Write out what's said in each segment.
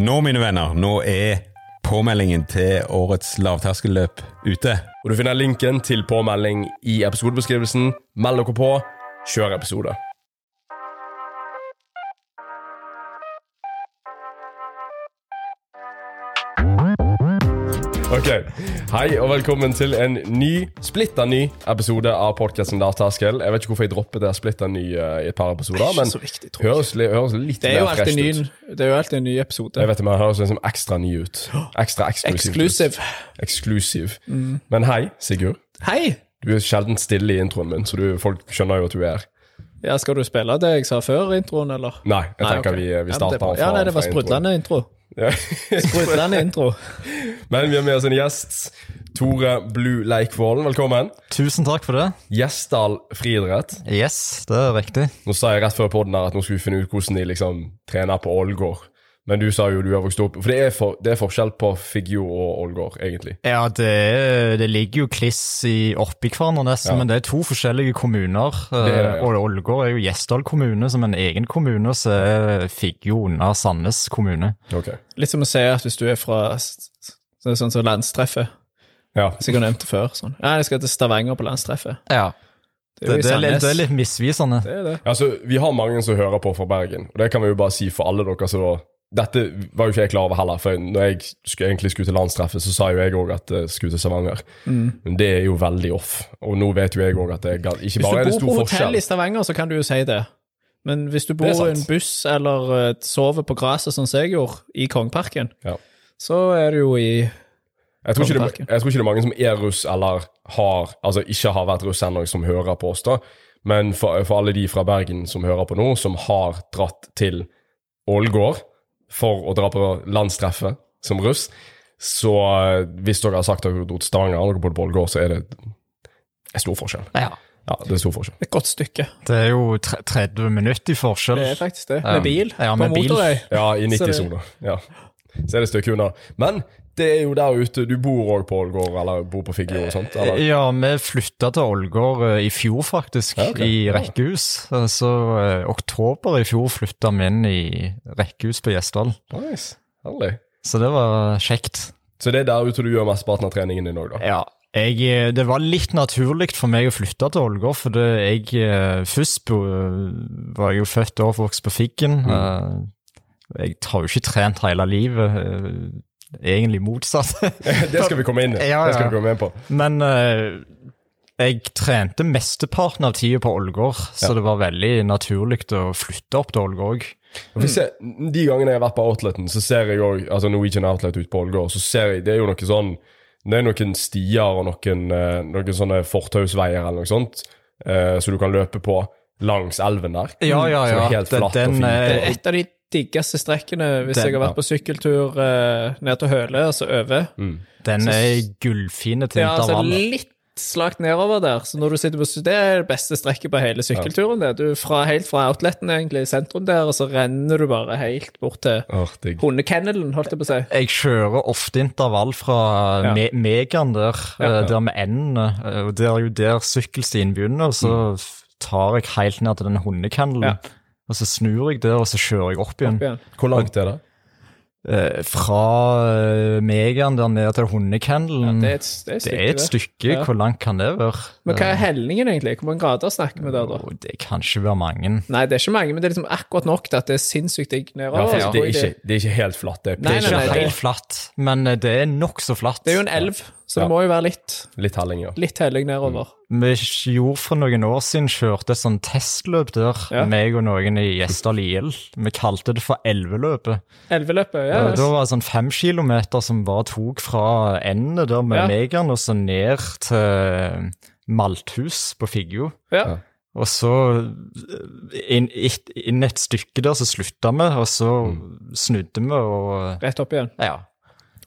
Nå, mine venner, nå er påmeldingen til årets lavterskelløp ute. Og Du finner linken til påmelding i episodebeskrivelsen. Meld dere på. Kjør episode. Ok, Hei og velkommen til en ny, splitta ny episode av podkasten Lavterskel. Jeg vet ikke hvorfor jeg droppet det splitta ny uh, i et par episoder, men viktig, høres, li- høres litt er mer alltid, fresht ny, ut. det er jo alltid en ny episode. Jeg vet det, men det høres liksom ekstra ny ut. Ekstra eksklusiv. Exclusive. Eksklusiv. Mm. Men hei, Sigurd. Hei! Du er sjelden stille i introen min, så du, folk skjønner jo at du er her. Ja, Skal du spille det jeg sa før introen, eller? Nei, jeg Nei, tenker vi, Ja, vi men starter ja, fra Ja, nei, det var fra introen. sprudlende intro. Ja. Sprudlende intro. Men vi har med oss en gjest. Tore Blue Leikvollen, velkommen. Tusen takk for det. Gjesdal friidrett. Yes, det er riktig. Nå sa jeg rett før podden her at nå skulle vi finne ut hvordan de liksom trener på Ålgård. Men du sa jo du har vokst opp For det er, for, det er forskjell på Figgjo og Ålgård, egentlig. Ja, det, er- det ligger jo kliss i oppi hverandre nesten, Ja. men det er to forskjellige kommuner. er det, ja. Eh, Og Ålgård er jo Gjesdal kommune som en egen kommune, og så er Figgjo under Sandnes kommune. Ok. Litt som å si at hvis du er fra så er sånn som landstreffet, Ja. som jeg har nevnt det før. Sånn. Ja, jeg skal til Stavanger på landstreffet. Ja. Det er Det, det, er, litt, det er litt misvisende. Det er det. Altså, Vi har mange som hører på fra Bergen, og det kan vi jo bare si for alle dere som Dette var jo ikke jeg klar over heller, for når jeg skulle, egentlig skulle til landstreffet, så sa jo jeg òg at jeg skulle til Stavanger. Mm. Men det er jo veldig off. Og nå vet jo jeg òg at det er ikke Hvis bare er du bor på hotell forskjell. i Stavanger, så kan du jo si det. Men hvis du bor i en buss eller eh, sover på gresset, sånn som jeg gjorde, i Kongeparken, Ja. så er du jo i Jeg tror, det, jeg tror ikke det er mange som er russ eller har, altså ikke har vært russ ennå, som hører på oss. da. Men for, for alle de fra Bergen som hører på nå, som har dratt til Ålgård for å dra på landstreffet som russ, så eh, hvis dere har sagt at dere dro til Stavanger og dere bodde på Ålgård, så er det en stor forskjell. Ja. Ja, det er stor forskjell. et godt stykke. Det er jo 30 minutter i forskjell. Det er faktisk det. Med bil. Ja, med bil. motorvei. Ja, i 90-sona. Ja. Så er det et stykke unna. Men det er jo der ute. Du bor òg på Ålgård, eller bor på Figgjo og sånt? Eller? Ja, vi flytta til Ålgård eh, i fjor, faktisk, Ja, okay. i rekkehus. Eh, Så eh, oktober i fjor flytta vi inn i rekkehus på Gjesdal. Nice. Herlig. Så det var kjekt. Så det er der ute du gjør mesteparten av treningen din òg, da? Ja. Jeg, det var litt naturlig for meg å flytte til Ålgård, for det, jeg først bo, var jeg jo født og oppvokst på Figgen. Mm. Jeg har jo ikke trent hele livet, egentlig motsatt. Det skal vi komme inn i. Ja, Det skal ja. vi komme inn på. Men uh, jeg trente mesteparten av tida på Ålgård, så Ja. det var veldig naturlig å flytte opp til Ålgård ser, de gangene jeg har vært på Outleten, så ser jeg òg altså Norwegian Outlet ute på Ålgård, så ser jeg det er jo noe sånn Det er noen stier og noen, eh, noen sånne fortausveier eller noe sånt, eh, så du kan løpe på langs elven der. Ja, ja, Som ja. er helt Den- flatt og fint. Det et av de diggeste strekkene hvis Den- jeg har vært på sykkeltur uh, ned til Høle, altså over. Den er gullfine til Ja, altså intervall. litt slakt nedover der, så når du sitter på Det er det beste strekket på hele sykkelturen. det. Du fra, Helt fra outleten egentlig, i sentrum der, og så renner du bare helt bort til hundekennelen, holdt jeg på å si. Jeg kjører ofte intervall fra Ja. me Megan der, Ja. ja. der med endene. eh, Det er jo der sykkelstien begynner, så f- tar jeg helt ned til den hundekennelen. Ja. Og så snur jeg der, og så kjører jeg opp igjen. igjen. Hvor langt er det? Eh, fra eh, Megan der ned til hundekennelen. Det er et, det er et Det stykke, er et stykke. Ja. Hvor langt kan det være? Men hva er hellingen, egentlig? Hvor mange grader snakker vi der, da? Oh, Det kan ikke være mange. Nei, det er ikke mange, men det er liksom akkurat nok til at det er sinnssykt digg Ja, nedover. for Så det, er ikke, det er ikke helt flatt. Det er Nei, Det er ikke nei, helt flatt, men eh, det er nokså flatt. Det er jo en elv, så det må jo være litt, litt helling, ja. litt helling nedover. Vi gjorde for noen år siden kjørte et sånn testløp der, Ja. meg og noen i Gjesdal IL. Vi kalte det for Elveløpet. Elveløpet, ja. Da var det sånn fem kilometer som bare tok fra endene der med Ja. Megan og så ned til Malthus på Figgjo. ja. Og så inn, it- inn et stykke der så slutta vi, og så snudde vi og Rett opp igjen. Ja.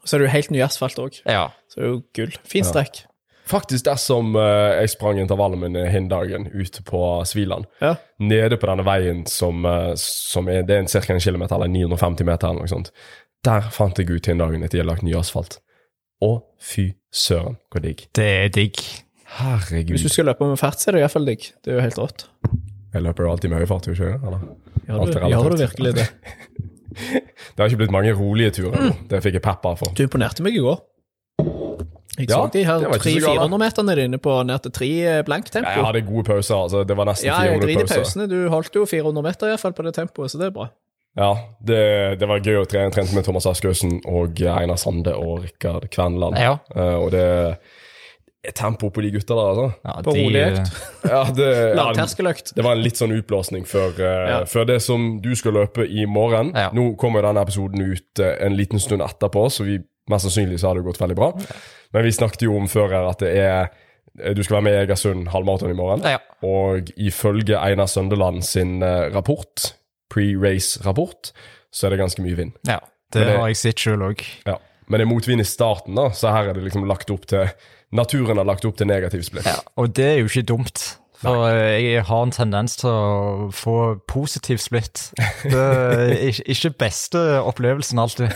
Så er det jo helt ny asfalt òg. ja. Så det er jo gull. Fin strekk. Faktisk dersom uh, jeg sprang intervallet min hin dagen ute på Sviland, Ja. nede på denne veien som, uh, som er, det er en ca. en kilometer, eller 950 meter, eller noe sånt, der fant jeg ut hin dagen etter jeg hadde lagt ny asfalt. Å, fy søren, hvor digg. Det er digg. Herregud. Hvis du skal løpe med fart, så er det iallfall digg. Det er jo helt rått. Jeg løper jo alltid med høy fart, ikke det? Eller? Gjør du, gjør du virkelig det? Det har ikke blitt mange rolige turer Mm. Det fikk jeg pepper for. Du imponerte meg i går. Jeg Ja, de her det så galt. 300-400-meterne dine på ned til tre eh, blank tempo. Jeg hadde gode pauser. altså Det var nesten Ja, jeg 400 driter i pausene. Du holdt jo 400 meter i hvert fall på det tempoet, så det er bra. Ja, det, det var gøy å trene, trente med Thomas Askaussen og Einar Sande og Rikard Kvenland. Ja. Uh, og det er tempo på de gutta der, altså. Ja, På de, rolig økt. Ja, det, ja, Lavterskeløkt. det var en litt sånn utblåsning før, uh, Ja. før det som du skal løpe i morgen. Ja. Nå kommer jo denne episoden ut uh, en liten stund etterpå, så vi, mest sannsynlig så har det gått veldig bra. Men vi snakket jo om før her at det er du skal være med i Egersund halvmaraton i morgen. Ja. Og ifølge Einar Søndeland sin eh, rapport, pre-race-rapport, så er det ganske mye vind. ja, det, det- har jeg sett sjøl òg. Ja. Men det er motvind i starten, da, så her er det liksom lagt opp til Naturen har lagt opp til negativ splitt. Ja, og det er jo ikke dumt. For eh, jeg har en tendens til å få positiv splitt. Det er ikke- beste opplevelsen alltid.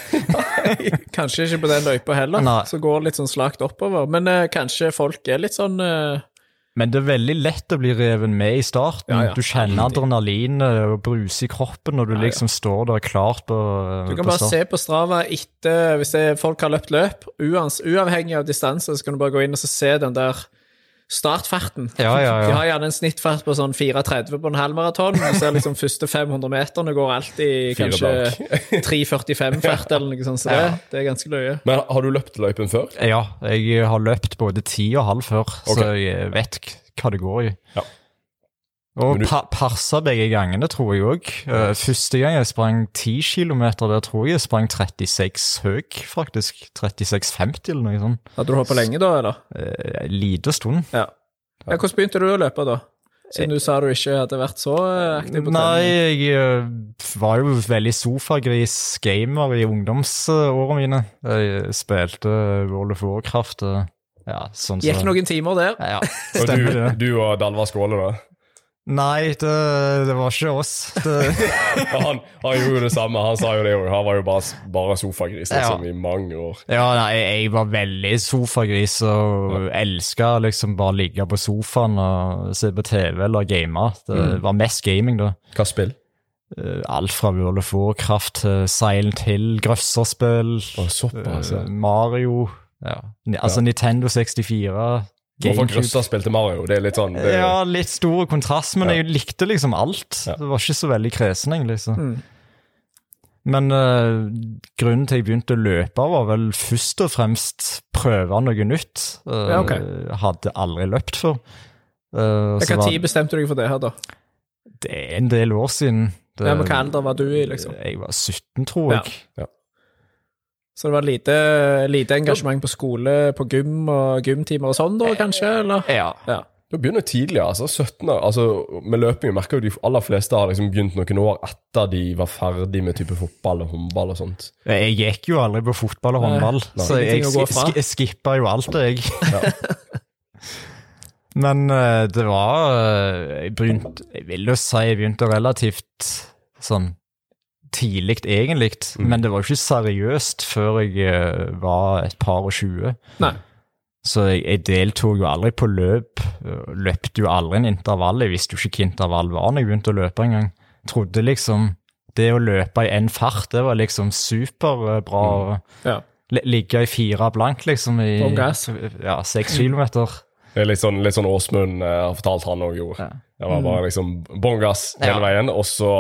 Kanskje ikke på den løypa heller, Nei. så går det litt sånn slakt oppover. Men eh, kanskje folk er litt sånn eh, Men det er veldig lett å bli reven med i starten. Ja, ja. Du kjenner adrenalinet og bruse i kroppen når du liksom står der klart på, Du kan på bare start. se på Strava etter Hvis folk har løpt løp, uans, uavhengig av distanse, så kan du bare gå inn og så se den der startfarten. Ja, ja, De har gjerne en snittfart på sånn 4,30 på en halvmaraton. Du ser liksom første 500 meterne går alltid kanskje 3,45-fart eller noe sånt. Så det, det er ganske løye. Men har du løpt løypen før? Ja, jeg har løpt både 10 og halv før, okay. så jeg vet hva det går i. Ja. Og du- pa parsa begge gangene, tror jeg òg. første gang jeg sprang 10 kilometer, der tror jeg jeg sprang 36 høy, faktisk. 36,50 eller noe sånt. Hadde du hoppa lenge da, eller? Eh, En liten stund. Ja. ja. Hvordan begynte du å løpe, da? Siden du sa du ikke hadde vært så eh, aktiv på Nei, jeg eh, var jo veldig sofagris-gamer i ungdomsårene mine. Jeg spilte World of Warcraft ja, sånn Gikk så- noen timer der. Ja, Og du, du og Dalvar Skåle, da? Nei, det, det var ikke oss. Han, han gjorde jo det samme. Han sa jo det òg. Han var jo bare, bare sofagris liksom, i mange år. ja, nei, jeg var veldig sofagris og elska liksom bare ligge på sofaen og se på TV eller game. Det var mest gaming, da. Hva spill? Eh, Alt fra World of Warcraft til Silent Hill, grøsserspill, ja. eh, Mario ja. Altså Nintendo 64, Hvorfor GameCube. Spilte Mario? Det er litt sånn det, Ja, litt stor kontrast, men Ja. jeg likte liksom alt. Ja. Det var ikke så veldig kresen, egentlig. Så. Mm. Men uh, grunnen til jeg begynte å løpe, var vel først og fremst prøve noe nytt. Uh, Ja, ok. Hadde aldri løpt før. Uh, Hvilken tid bestemte du deg for det her, da? det er en del år siden. Det, Ja, men Hva alder var du i, liksom? Jeg var 17, tror jeg. Så det var lite, lite engasjement på skole, på gym og gymtimer og sånn, da, kanskje? Eller? Ja. Ja. Du begynner tidlig, altså. 17 år. Altså, med løping merker jo de aller fleste har liksom begynt noen år etter de var ferdig med type fotball og håndball og sånt. Jeg gikk jo aldri på fotball og håndball, nei. så jeg, sk sk skippa jo alt, jeg. Men eh, det var eh, Jeg begynt, Jeg vil jo si jeg begynte relativt sånn tidlig, egentlig. Mm. Men det var jo ikke seriøst før jeg eh, var et par og tjue. Så jeg, jeg deltok jo aldri på løp. eh, Løpte jo aldri en intervall. Jeg visste jo ikke hva intervall var når jeg begynte å løpe engang. Trodde liksom det å løpe i én fart, det var liksom superbra. Ja. Ligge i fire blank, liksom, i ja, seks kilometer. Det er litt sånn, litt sånn Åsmund eh, har fortalt han òg gjorde. Ja. Det var bare liksom bånn gass hele Ja. veien, og så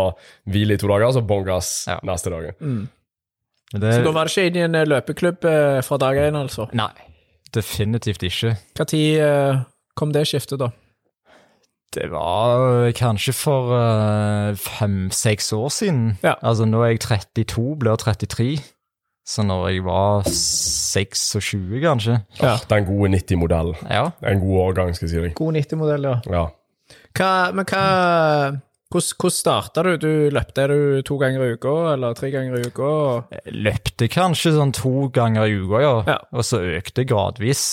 hvile i to dager, og så bånn gass Ja. neste dagen. Det, Så da var det ikke inn i en eh, løpeklubb eh, fra dag én, altså? Nei, definitivt ikke. Når kom det skiftet, da? Det var kanskje for fem-seks år siden. Ja. Altså nå er jeg 32, blir 33. Så når jeg var 26, kanskje. Ja. Den gode 90-modellen. Ja. En god årgang, skal jeg si deg. God 90-modell, ja. Ja. Hva, men hva Hvordan, hvordan starta du? Du Løpte du to ganger i uka, eller tre ganger i uka? Løpte kanskje sånn to ganger i uka, ja. Ja. Og så økte gradvis.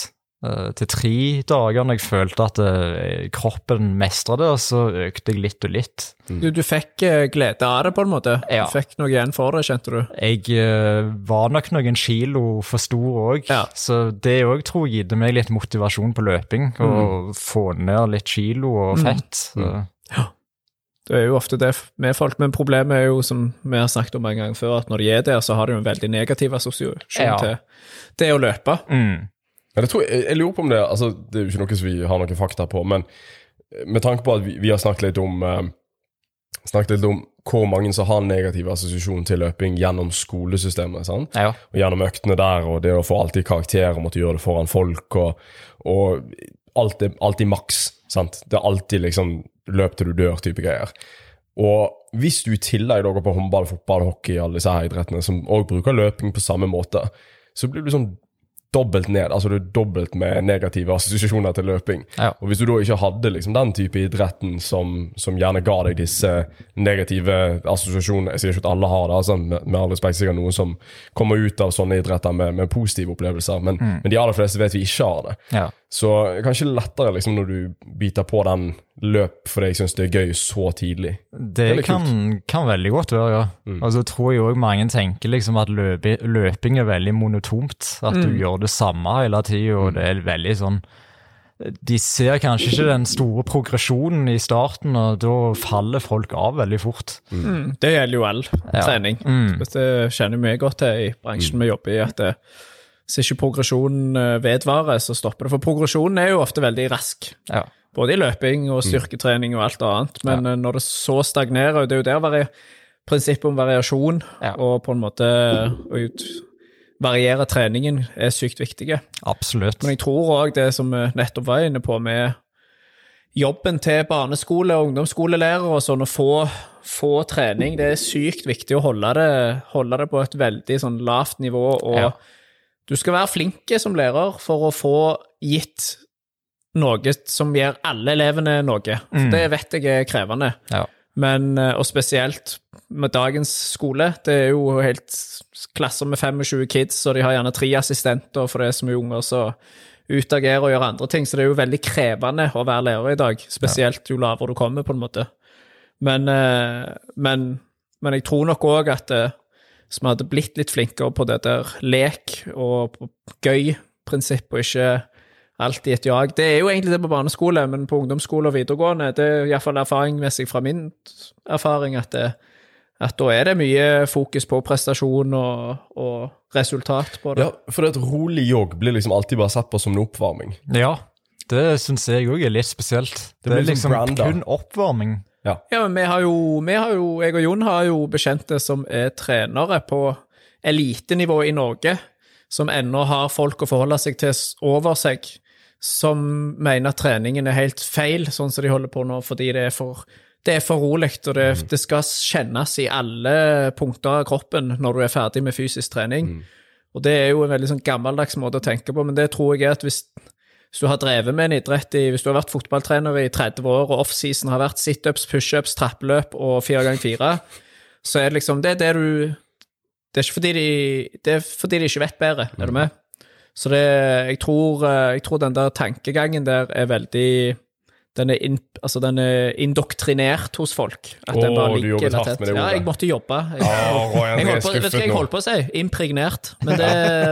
Eh, til tre dager når jeg følte at eh, kroppen mestra det, og så økte jeg litt og litt. Du, du fikk eh, glede av det, på en måte? Ja. Du fikk noe igjen for det, kjente du? Jeg var nok noen kilo for stor òg, Ja. så det òg tror jeg gitte meg litt motivasjon på løping. Å få ned litt kilo og fett. Så. Det er jo ofte det med folk, men problemet er jo, som vi har snakket om en gang før, at når de er der, så har de jo en veldig negativ assosiasjon Ja. til det å løpe. Mm. Men jeg, tror, jeg, jeg lurer på om det altså, Det er jo ikke noe som vi har noen fakta på, men med tanke på at vi, vi har snakket litt om eh, Snakket litt om hvor mange som har negativ assosiasjon til løping gjennom skolesystemet. sant? Ja. Og gjennom øktene der, og det å få alltid karakter og måtte gjøre det foran folk, og, og alt er alltid maks. sant? Det er alltid liksom løp til du dør-type greier. Og hvis du i tillegg går på håndball, fotball, hockey, alle disse her idrettene, som òg bruker løping på samme måte, så blir du sånn dobbelt ned. Altså du er dobbelt med negative assosiasjoner til løping. Ja. Og hvis du da ikke hadde liksom den type idretten som, som gjerne ga deg disse negative assosiasjonene Jeg sier ikke at alle har det, altså, med, med all respekt sikkert noen som kommer ut av sånne idretter med, med positive opplevelser, men, men de aller fleste vet vi ikke har det. ja. Så kanskje lettere liksom når du biter på den løp fordi jeg syns det er gøy så tidlig. Det det kan, kan veldig godt være, ja. Mm. Og så tror jeg òg mange tenker liksom at løpe, løping er veldig monotont. At du gjør det samme hele tida, og det er veldig sånn De ser kanskje ikke den store progresjonen i starten, og da faller folk av veldig fort. Mm. Det gjelder jo all trening. Mm. Det kjenner vi godt til i bransjen vi jobber i, at det, hvis ikke progresjonen eh, vedvarer, så stopper det. For progresjonen er jo ofte veldig rask. Ja. Både i løping og styrketrening og alt annet. Men ja. når det så stagnerer, og det er jo der vari prinsippet om variasjon Ja. og på en måte å variere treningen er sykt viktige. Absolutt. Men jeg tror òg det som vi nettopp var inne på, med jobben til barneskole- og ungdomsskolelærere og sånn, å få, få trening, det er sykt viktig å holde det, holde det på et veldig sånn lavt nivå. Og. Du skal være flinke som lærer for å få gitt noe som gir alle elevene noe. Mm. det vet jeg er krevende. Ja. Men, eh, og spesielt med dagens skole, det er jo helt klasser med 25 kids, og de har gjerne tre assistenter, for det er så mye unger som utagerer og gjør andre ting, så det er jo veldig krevende å være lærer i dag, spesielt jo lavere du kommer, på en måte. Men, eh, men, men jeg tror nok òg at vi hadde blitt litt flinkere på det der lek og på gøy-prinsipp, og ikke alltid et jag. Det er jo egentlig det på barneskole, men på ungdomsskole og videregående, det er iallfall erfaringmessig fra min erfaring at, det, at da er det mye fokus på prestasjon og, og resultat på det. Ja, for et rolig jogg blir liksom alltid bare sett på som en oppvarming. Ja, det syns jeg òg er litt spesielt. Det, blir er liksom liksom kun oppvarming. Ja. Ja, men vi har jo, vi har jo jeg og Jon har jo bekjente som er trenere på elitenivå i Norge, som ennå har folk å forholde seg til over seg, som mener at treningen er helt feil, sånn som de holder på nå, fordi det er for det er for rolig, og det, det skal kjennes i alle punkter av kroppen når du er ferdig med fysisk trening. Og det er jo en veldig sånn gammeldags måte å tenke på, men det tror jeg er at hvis, hvis du har drevet med en idrett i Hvis du har vært fotballtrener i 30 år, og offseason har vært situps, pushups, trappeløp og fire ganger fire, så er det liksom Det er det du Det er ikke fordi de Det er fordi de ikke vet bedre, er du med? Så det Jeg tror, eh, jeg tror den der tankegangen der er veldig den er, in, altså den er indoktrinert hos folk. At den Åh, bare du ligger jobbet hardt med det ordet. Ja, jeg måtte jobbe. Jeg, Ah, Roy jeg holdt på, vet du hva jeg holdt på å si? Impregnert. Men det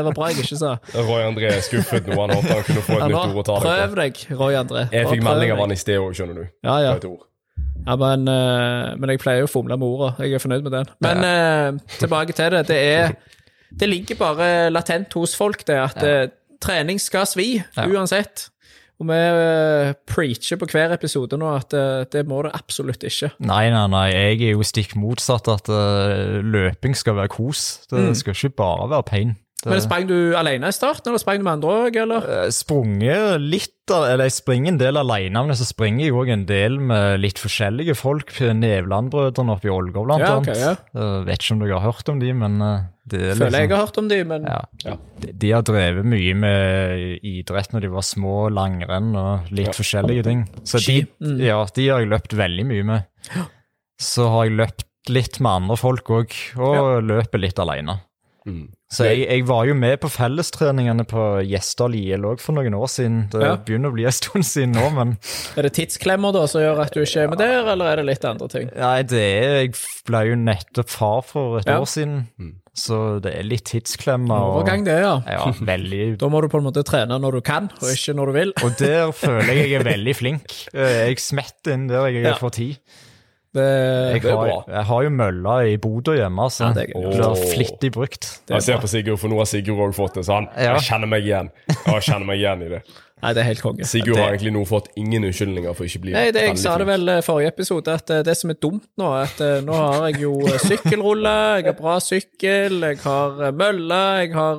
var bra jeg ikke sa. Roy André er skuffet nå. Han håper han kunne få et nytt ord å ta deg prøv på. deg, Roy André. Jeg fikk melding av han i sted òg, skjønner du. Ja, ja. Ja, men, eh, men jeg pleier jo å fomle med orda. Jeg er fornøyd med den. Men uh, tilbake til det. Det er Det ligger bare latent hos folk, det at ja. trening skal svi, uansett. Og vi eh, preacher på hver episode nå at eh, det må det absolutt ikke. Nei, nei, nei, jeg er jo stikk motsatt. At eh, løping skal være kos. Det skal ikke bare være pain. Det, Men sprang du alene i starten, eller sprang du med andre òg, eller? Sprunget litt, eller jeg springer en del alene, men så springer jeg òg en del med litt forskjellige folk. Nevland-brødrene oppe i Ålgård, blant Ja, ok, annet. ja. Eh, vet ikke om dere har hørt om de, men det Føler jeg liksom har hørt om de, men ja. Ja. De, de har drevet mye med idrett når de var små, langrenn og litt forskjellige ting. Så de, mm. ja, de har jeg løpt veldig mye med. Så har jeg løpt litt med andre folk òg, og løper litt alene. Mm. Så jeg, jeg var jo med på fellestreningene på Gjesdal IL òg for noen år siden. Det Ja. begynner å bli en stund siden nå, men er det tidsklemmer da som gjør at du ikke er med der, eller er det litt andre ting? nei, det er Jeg ble jo nettopp far for et Ja. år siden, så det er litt tidsklemmer. Overgang, det, ja. Ja, veldig Da må du på en måte trene når du kan, og ikke når du vil. Og der føler jeg jeg er veldig flink. Eh, Jeg smetter inn der jeg Ja. får tid. Det, Jeg Det er har, bra. jeg har jo mølla i Bodø hjemme, så Ja, det er blir flittig brukt. Det Jeg ser bra. på Sigurd, for nå har Sigurd òg fått det, så han Ja. jeg kjenner meg igjen. Jeg kjenner meg igjen i det. Nei, det er helt konge. Sigurd har egentlig nå fått ingen unnskyldninger for ikke å bli Nei, det, jeg sa det vel eh, forrige episode, at eh, det som er dumt nå, er at eh, nå har jeg jo sykkelrulle, jeg har bra sykkel, jeg har mølle, jeg har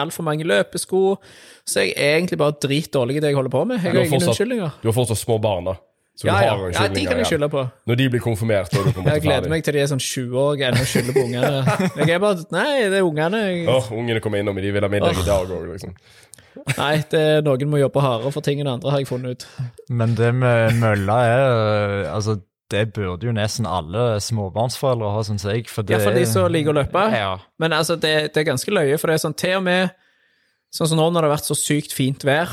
altfor mange løpesko, så jeg er egentlig bare dritdårlig i det jeg holder på med. Jeg har har ingen fortsatt- unnskyldninger. Du har fortsatt små barn, da. Så Ja, du ja, har ja, de kan jeg skylde på. Når de blir konfirmert, er du kommer Jeg gleder meg til de er sånn 20 år ennå skylder på ungene. Jeg er bare Nei, det er ungene. Jeg- Åh, ungene kommer innom, de vil ha middag i dag òg, liksom. Nei, det er noen må jobbe hardere for ting enn andre, har jeg funnet ut. Men det med mølla er øh, Altså, det burde jo nesten alle småbarnsforeldre ha, syns jeg. For det Iallfall de som liker å løpe. Ja. Men altså, det, det er ganske løye, for det er sånn til og med Sånn som nå når det har vært så sykt fint vær.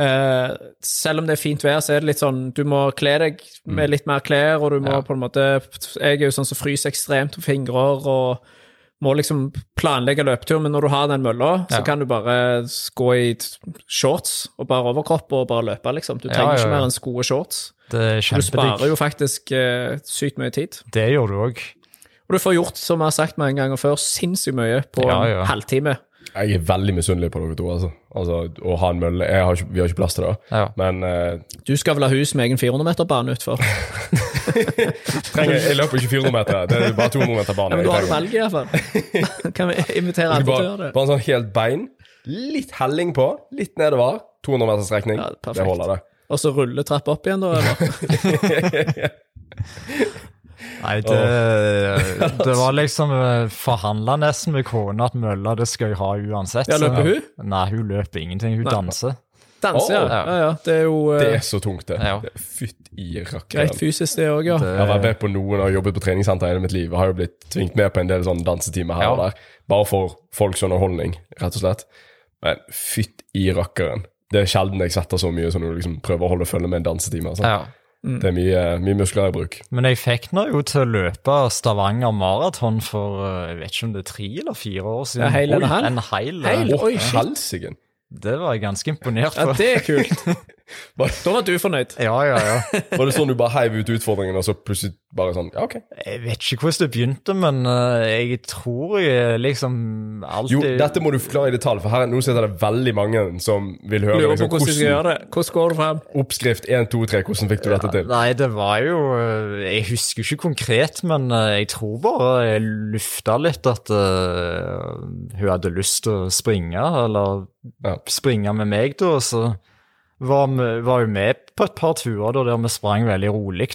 Eh, selv om det er fint vær, så er det litt sånn Du må kle deg med litt mer klær, og du må Ja. på en måte Jeg er jo sånn som fryser ekstremt på fingrer og må liksom planlegge løpetur, men når du har den mølla, så kan du bare gå i shorts og bare overkropp og bare løpe, liksom. Du Ja, trenger ja, ikke mer enn sko og shorts. Det er Du sparer jo faktisk uh, sykt mye tid. Det gjør du òg. Og du får gjort, som jeg har sagt mange ganger før, sinnssykt mye på Ja, ja. en halvtime. Jeg er veldig misunnelig på dere to, altså. altså å ha en mølle jeg har ikke, Vi har ikke plass til det, Ja. men uh, Du skal vel ha hus med egen 400-meter-bane utfor? trenger, jeg løper ikke 400 meter. Det er bare 200 meter bane. Ja, men du har valget, iallfall. Kan vi invitere alle til å gjøre det? bare en sånn helt bein, litt helling på, litt nedover. 200 meters strekning. Ja, det holder, det. Og så rulletrapp opp igjen, da? Eller? Nei, det, det var liksom forhandla nesten med kona at mølla det skal jeg ha uansett. Ja, løper hun? Nei, hun løper ingenting. Hun Nei. danser. Danse, ja. Å, ja. ja. Det er jo Det eh, er så tungt, det. Ja. Det Fytt i greit rakkeren. fysisk, det òg, ja. Det- Jeg har vært på noen og har jobbet på treningssenter hele mitt liv. Jeg har jo blitt tvingt med på en del sånne dansetimer her Ja. og der. Bare for folks underholdning, rett og slett. Men fytt i rakkeren. Det er sjelden jeg setter så mye som når du liksom prøver å holde følge med en dansetime. Altså. Ja. Det er mye, mye muskler i bruk. Men jeg fikk nå jo til å løpe Stavanger maraton for eh, jeg vet ikke om det er tre eller fire år siden. Ja, heil Oi, halv? En heil. Heil? eh, Oi, shit. Det var jeg ganske imponert Ja, det er kult. Da var du fornøyd. Ja, ja, ja. Var det sånn du bare heiv ut utfordringen, og så plutselig bare sånn Ja, ok. Jeg vet ikke hvordan det begynte, men uh, jeg tror jeg liksom alltid Jo, dette må du forklare i detalj, for her nå sitter det veldig mange som vil høre Lurer på liksom, hvordan du skal gjøre det. Hvordan går det frem? Oppskrift 1, 2, 3. Hvordan fikk du dette til? Nei, det var jo eh, Jeg husker ikke konkret, men eh, jeg tror bare jeg lufta litt at uh, hun hadde lyst til å springe, eller Ja. springe med meg, da. Så var var jo med på et par turer da, der vi sprang veldig rolig.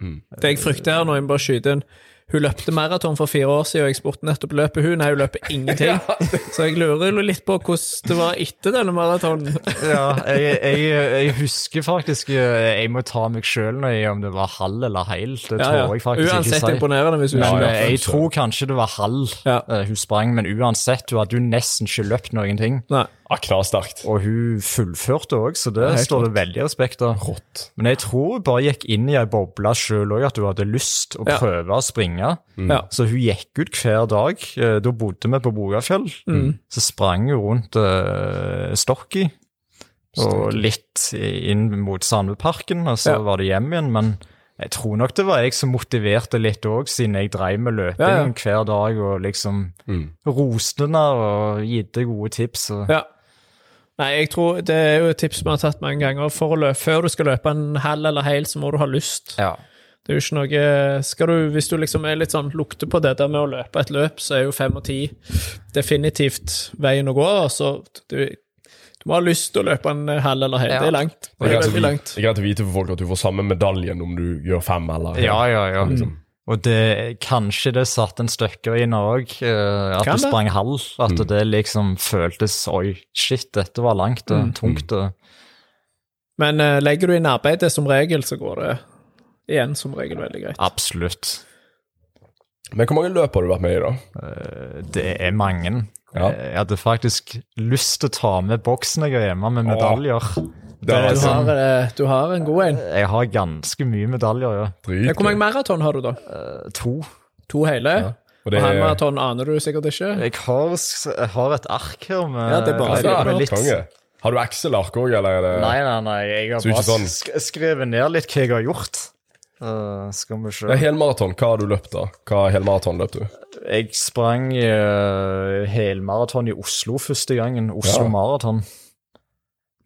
Mm. Det jeg frykter her når jeg bare skyter inn Hun løpte maraton for fire år siden, og jeg spurte nettopp løper hun. Nei, hun løper ingenting. Så jeg lurer litt på hvordan det var etter denne maratonen. Ja, jeg, jeg, jeg husker faktisk eh, Jeg må ta meg sjøl om det var halv eller heil. Det Ja, tror ja. jeg faktisk Uansett ikke si. imponerende hvis hun Ja, ikke løper. jeg tror kanskje det var halv Ja. eh, hun sprang, men uansett, hun hadde jo nesten ikke løpt noen ting. Nei. Ja, Knallsterkt. Og hun fullførte òg, så det det står det veldig respekt av. Rått. Men jeg tror hun bare gikk inn i ei boble sjøl òg, at hun hadde lyst å Ja. prøve å springe. Ja. Så hun gikk ut hver dag. Eh, Da bodde vi på Bogafjell. Mm. Så sprang hun rundt uh, Stokki og litt inn mot Sandveparken, og så Ja. var det hjem igjen. Men jeg tror nok det var jeg som motiverte litt òg, siden jeg dreiv med løping Ja, ja. hver dag og liksom Mm. roste henne og gitte gode tips. Og, Ja. Nei, jeg tror det er jo et tips vi har tatt mange ganger. For å løpe, før du skal løpe en halv eller hel, så må du ha lyst. ja. Det er jo ikke noe skal du, Hvis du liksom er litt sånn lukter på det der med å løpe et løp, så er jo fem og ti definitivt veien å gå. Så du, du må ha lyst til å løpe en halv eller hel. Ja. Det er langt. Det er, greit å vite, det er greit å vite for folk at du får samme medaljen om du gjør fem eller Ja, ja, ja. Liksom. Og det, kanskje det satt en støkker inn òg, at Kan du det? sprang halv. At det liksom føltes Oi, shit, dette var langt og tungt. Og, Men uh, legger du inn arbeidet som regel, så går det igjen som regel veldig greit. absolutt. Men hvor mange løp har du vært med i, da? Uh, Det er mange. Ja. Jeg hadde faktisk lyst til å ta med boksen jeg har hjemme med medaljer. Det er Du altså har, eh, du har en god en. Jeg har ganske mye medaljer, ja. Ja, Hvor mange maraton har du, da? Eh, To. To hele? Ja. Og det og halvmaraton aner du sikkert ikke? Jeg har, jeg har et ark her med, Ja, det er bare med å litt Konge. Har du Axel Ark òg, eller er det Nei, nei, nei. Jeg har bare sånn- sk skrevet ned litt hva jeg har gjort. Uh, skal vi se Ja, helmaraton, hva har du løpt da? Hva helmaraton løp du? Jeg sprang uh, helmaraton i Oslo første gangen. Oslo Ja. Maraton.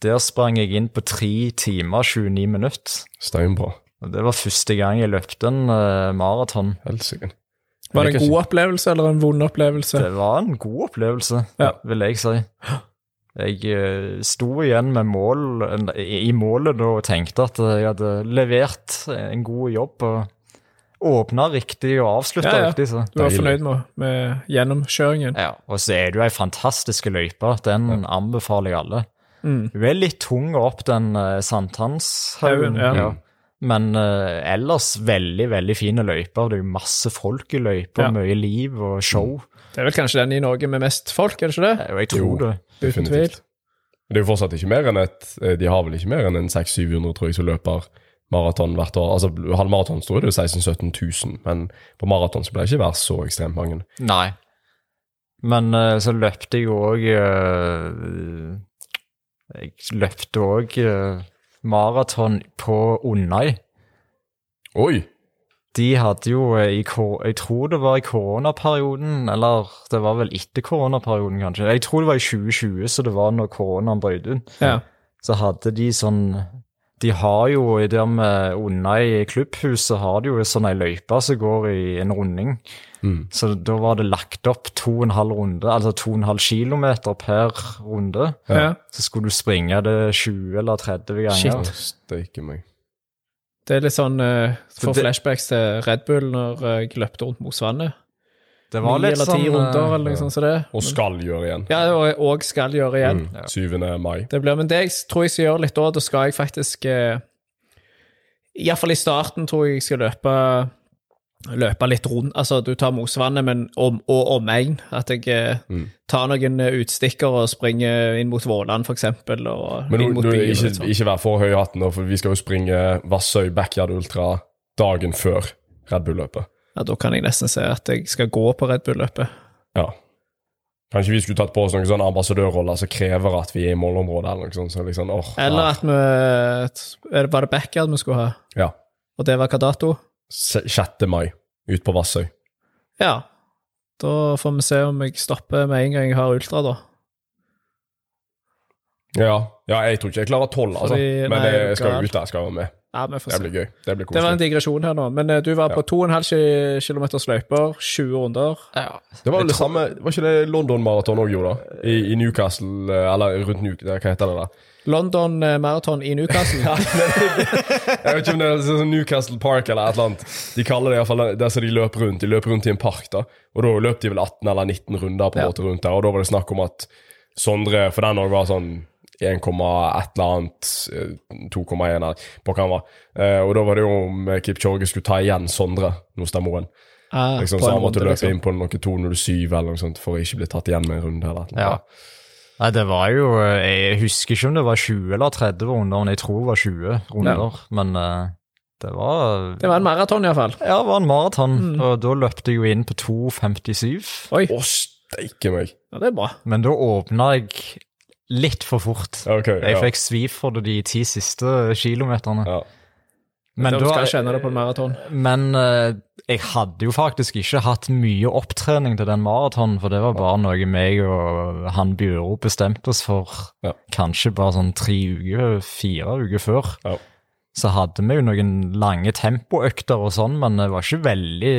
Der sprang jeg inn på tre timer 29 minutter. Steinbra. Og Det var første gang jeg løpte en uh, maraton. Helsike. Var det en god opplevelse eller en vond opplevelse? Det var en god opplevelse, Ja. vil jeg si. Jeg eh, sto igjen med mål, i i målet da og tenkte at jeg hadde levert en god jobb. og Åpna riktig og avslutta Ja, ja. riktig. Så. Du var fornøyd med, med gjennomkjøringen? Ja, og så er det jo ei fantastisk løype. Den anbefaler jeg alle. Mm. Hun er litt tung opp den uh, sankthanshaugen, Ja. ja. men uh, ellers veldig, veldig fine løyper. Det er jo masse folk i løyper, Ja. mye liv og show. Det er vel kanskje den i Norge med mest folk, er det ikke det? Jo, jeg tror Jo. det. Uten tvil. Det er jo fortsatt ikke mer enn et eh, De har vel ikke mer enn en 600-700, tror jeg, som løper maraton hvert år. Altså Halvmaraton sto det jo 16 000-17 000, men på maraton så ble det ikke vært så ekstremt mange. Nei. Men uh, så løpte jeg òg Jeg løpte òg maraton på Undøy. Oi! De hadde jo eh, i Jeg tror det var i koronaperioden, eller det var vel etter koronaperioden, kanskje. Jeg tror det var i 2020, så det var når koronaen brøt ut. Ja. Så hadde de sånn De har jo i der med unna i klubbhuset har de jo sånn ei løype som går i en runding. Mm. Så da var det lagt opp to og en halv runde, altså to og en halv kilometer per runde. ja. Så skulle du springe det 20 eller 30 ganger. Shit. Det er litt sånn uh, for flashbacks til Red Bull når eh, jeg løpte rundt Mosvannet. Det Ni eller ti sånn, runder, eh, eller noe sånt som det. Og skal gjøre igjen. Ja, og, og skal gjøre igjen. Mm. 7. mai. Det blir, men det jeg tror jeg skal gjøre litt da, da skal jeg faktisk eh, Iallfall i starten tror jeg jeg skal løpe løpe litt rundt. Altså, du tar Mosvannet, men om, og omegn. At jeg eh, Mm. tar noen eh, utstikker og springer inn mot Våland, eksempel, Men du, du byen. ikke, litt sånn. ikke vær for høy i hatten, for vi skal jo springe Vassøy Backyard Ultra dagen før Red Bull-løpet. Ja, da kan jeg nesten se at jeg skal gå på Red Bull-løpet. Ja. Kanskje vi skulle tatt på oss noen sånne ambassadørroller som krever at vi er i målområdet, eller noe sånt. Så liksom, åh, Eller at vi Var det backyard vi skulle ha? Ja. Og det var hva dato? 6. mai, ut på Vassøy. Ja. Da får vi se om jeg stopper med en gang jeg har ultra, da. Ja. ja, jeg tror ikke jeg klarer tolv, altså. Men nei, det, jeg skal ut der, skal være med. Ja, vi får Det blir gøy. Det blir Det var en digresjon her nå, men eh, du var på 2,5 km løyper, 20 runder. Det var vel det samme Var ikke det London Marathon òg gjorde, da? I, I Newcastle, eh, eller rundt Newcastle, hva heter det da? London eh, Marathon i Newcastle. Jeg vet ikke om det er sånn Newcastle Park eller et eller annet. De kaller det iallfall der som de løper rundt. De løper rundt i en park, da. Og da løp de vel 18 eller 19 runder på en Ja. måte rundt der. Og da var det snakk om at Sondre For den òg var sånn 1, et eller annet, eh, 2,1 eller på hva han var. Eh, og da var det jo om eh, Kipchoge skulle ta igjen Sondre nå stemmer Ah, Liksom, så han måtte runde, løpe liksom. inn på noe 207 eller noe sånt for å ikke bli tatt igjen med en runde. eller noe. Ja. Nei, det var jo Jeg husker ikke om det var 20 eller 30 runder, men jeg tror det var 20 runder. Men eh, det var Det var en maraton, iallfall. Ja, det var en maraton, Mm. og da løpte jeg jo inn på 2,57. Oi, Å, steike meg! ja, det er bra. Men da åpna jeg litt for fort. Ok, Jeg ja. fikk svi for det de ti siste kilometerne. ja. Men, da, men eh, jeg hadde jo faktisk ikke hatt mye opptrening til den maratonen, for det var bare noe meg og han Bjøro bestemte oss for Ja. kanskje bare sånn tre uker, fire uker før. Ja. Så hadde vi jo noen lange tempoøkter og sånn, men det var ikke veldig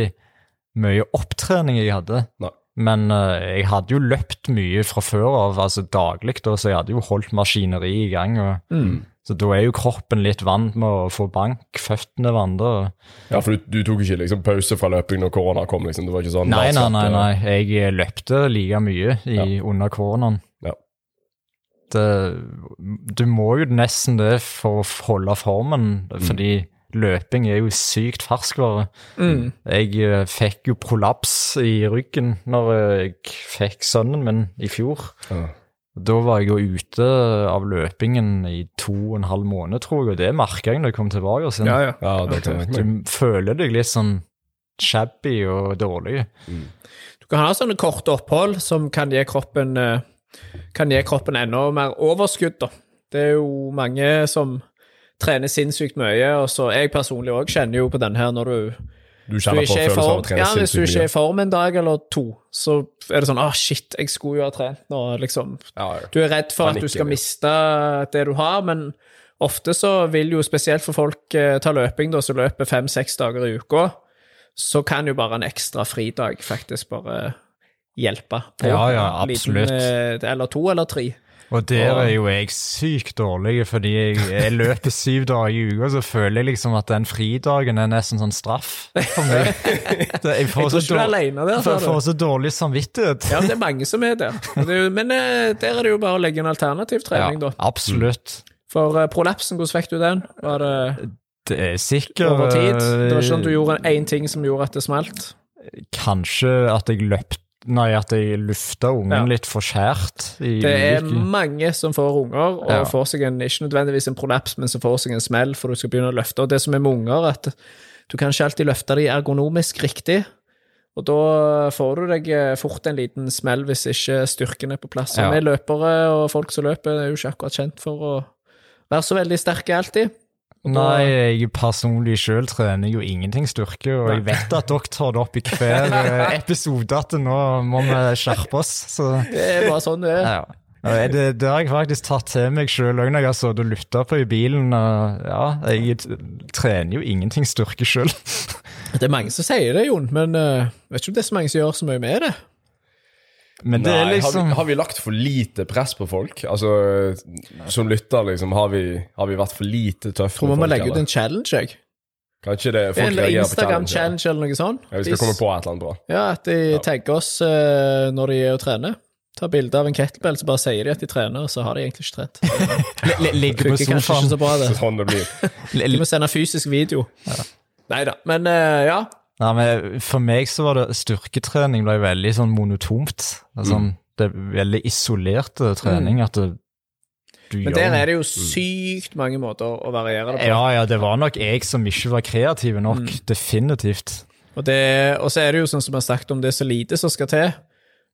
mye opptrening jeg hadde. Nei. Men uh, jeg hadde jo løpt mye fra før av, altså daglig, da, så jeg hadde jo holdt maskineri i gang. og Mm. så da er jo kroppen litt vant med å få bank, føttene vandrer. Ja, for du, du tok ikke liksom pause fra løping når korona kom? liksom, Det var ikke sånn Nei, nei, nei, eh, nei. Jeg løpte like mye i, Ja. under koronaen. Ja. Det, du må jo nesten det for å holde formen, Mm. fordi løping er jo sykt ferskvare. Mm. Jeg eh, fikk jo prolaps i ryggen når jeg fikk sønnen min i fjor. Ja. Da var jeg jo ute av løpingen i to og en halv måned, tror jeg, og det merka jeg når jeg kom tilbake. Sin. Ja, ja. Ja, det kan jeg. Du føler deg litt sånn shabby og dårlig. Du kan ha sånne korte opphold som kan gi kroppen eh, kan gi kroppen enda mer overskudd. da. Det er jo mange som trener sinnssykt mye. Og så jeg personlig òg kjenner jo på den her når du Du du kjenner på ikke er følelsen av å trene ja, hvis du ikke er i form en dag eller to, så er det sånn ah, shit, jeg skulle jo ha trent nå, liksom. Ja, ja. Du er redd for at du skal miste det du har, men ofte så vil jo spesielt for folk eh, ta løping, da, som løper fem-seks dager i uka, så kan jo bare en ekstra fridag faktisk bare hjelpe. på Ja, ja, absolutt. liten, eh, eller to eller tre. Og der er jo jeg sykt dårlig, fordi jeg, jeg løper syv dager i uka, så føler jeg liksom at den fridagen er nesten sånn straff for meg. Det, jeg Jeg får tror så, dårlig, alene der. for, får så dårlig samvittighet. Ja, det er mange som er der. Er Men eh, der er det jo bare å legge en alternativ trening, da. absolutt. For eh, prolapsen, hvordan fikk du den? Var det Det er sikkert over tid? Det var ikke sånn at du eh, gjorde én ting som gjorde at det smalt? Kanskje at jeg løp Nei, at jeg lufta ungen Ja. litt for skjært. Det er ulike- mange som får unger, og Ja. får seg en, ikke nødvendigvis en prolaps, men som får seg en smell for du skal begynne å løfte. Og det som er med unger, at du kan ikke alltid løfte de ergonomisk riktig. Og da får du deg eh, fort en liten smell hvis ikke styrken er på plass. Og Ja. vi løpere og folk som løper, er jo ikke akkurat kjent for å være så veldig sterke alltid. Nei, jeg personlig sjøl trener jo ingenting styrke, og jeg vet at dere tar det opp i hver eh, episode at nå må vi skjerpe oss. Så Det er bare sånn det er. ja. Det, det har jeg faktisk tatt til meg sjøl òg når jeg har sittet og lytta på i bilen. Ja, jeg trener jo ingenting styrke sjøl. Det er mange som sier det, Jon, men jeg vet ikke om det er så mange som gjør så mye med det. Men det er liksom har, vi, har vi lagt for lite press på folk? Altså, Som lytter, liksom, har vi, har vi vært for lite tøffe Tror vi må legge ut en challenge, jeg. Kanskje det folk En reagerer på challenge? Instagram-challenge eller noe sånt. Ja, vi skal komme på et eller annet bra. Ja, at de tagger oss uh, når de er og trener. Ta bilde av en kettlebell, så bare sier de at de trener, og så har de egentlig ikke trent. ligger på sofaen. ikke så bra, det. Sånn det blir. De må sende fysisk video. Nei da. Men uh, ja. Nei, men For meg så var det styrketrening ble veldig sånn monotont. Altså, Sånn, det er veldig isolerte trening. at det, du Men gjør der er det jo sykt mange måter å variere det på. Ja, ja, det var nok jeg som ikke var kreativ nok. Mm. Definitivt. Og så er det jo sånn som jeg har sagt om det er så lite som skal til.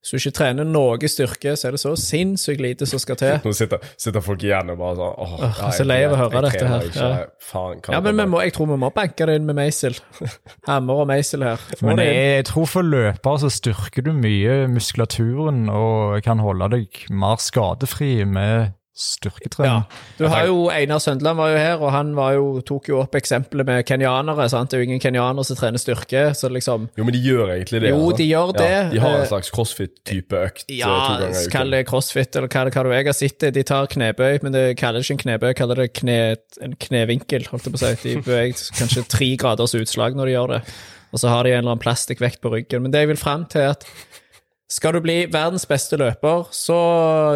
Hvis du ikke trener noe styrke, så er det så sinnssykt lite som skal til. Nå sitter, sitter folk igjen og bare sånn Åh, oh, nei, så lei av å jeg- høre dette her, Ikke, ja. Faen, Ja, men vi må, jeg tror vi må banke det inn med meisel. Hammer og meisel her. Få Men jeg, jeg tror for løpere så styrker du mye muskulaturen og kan holde deg mer skadefri med styrketrening. Ja. Du har jo Einar Søndland var jo her, og han var jo, tok jo opp eksempelet med kenyanere. sant? Det er jo ingen kenyanere som trener styrke, så liksom Jo, men de gjør egentlig det. Jo, altså. de gjør Ja, det. de har Eh, en slags crossfit-type økt eh, to Ja, ganger kall det crossfit, eller hva det hva du jeg har sett. De tar knebøy, men det kaller ikke en knebøy, kaller det kne, en knevinkel, holdt jeg på å si. De beveger kanskje tre graders utslag når de gjør det. Og så har de en eller annen plastikkvekt på ryggen. Men det jeg vil fram til, er at skal du bli verdens beste løper, så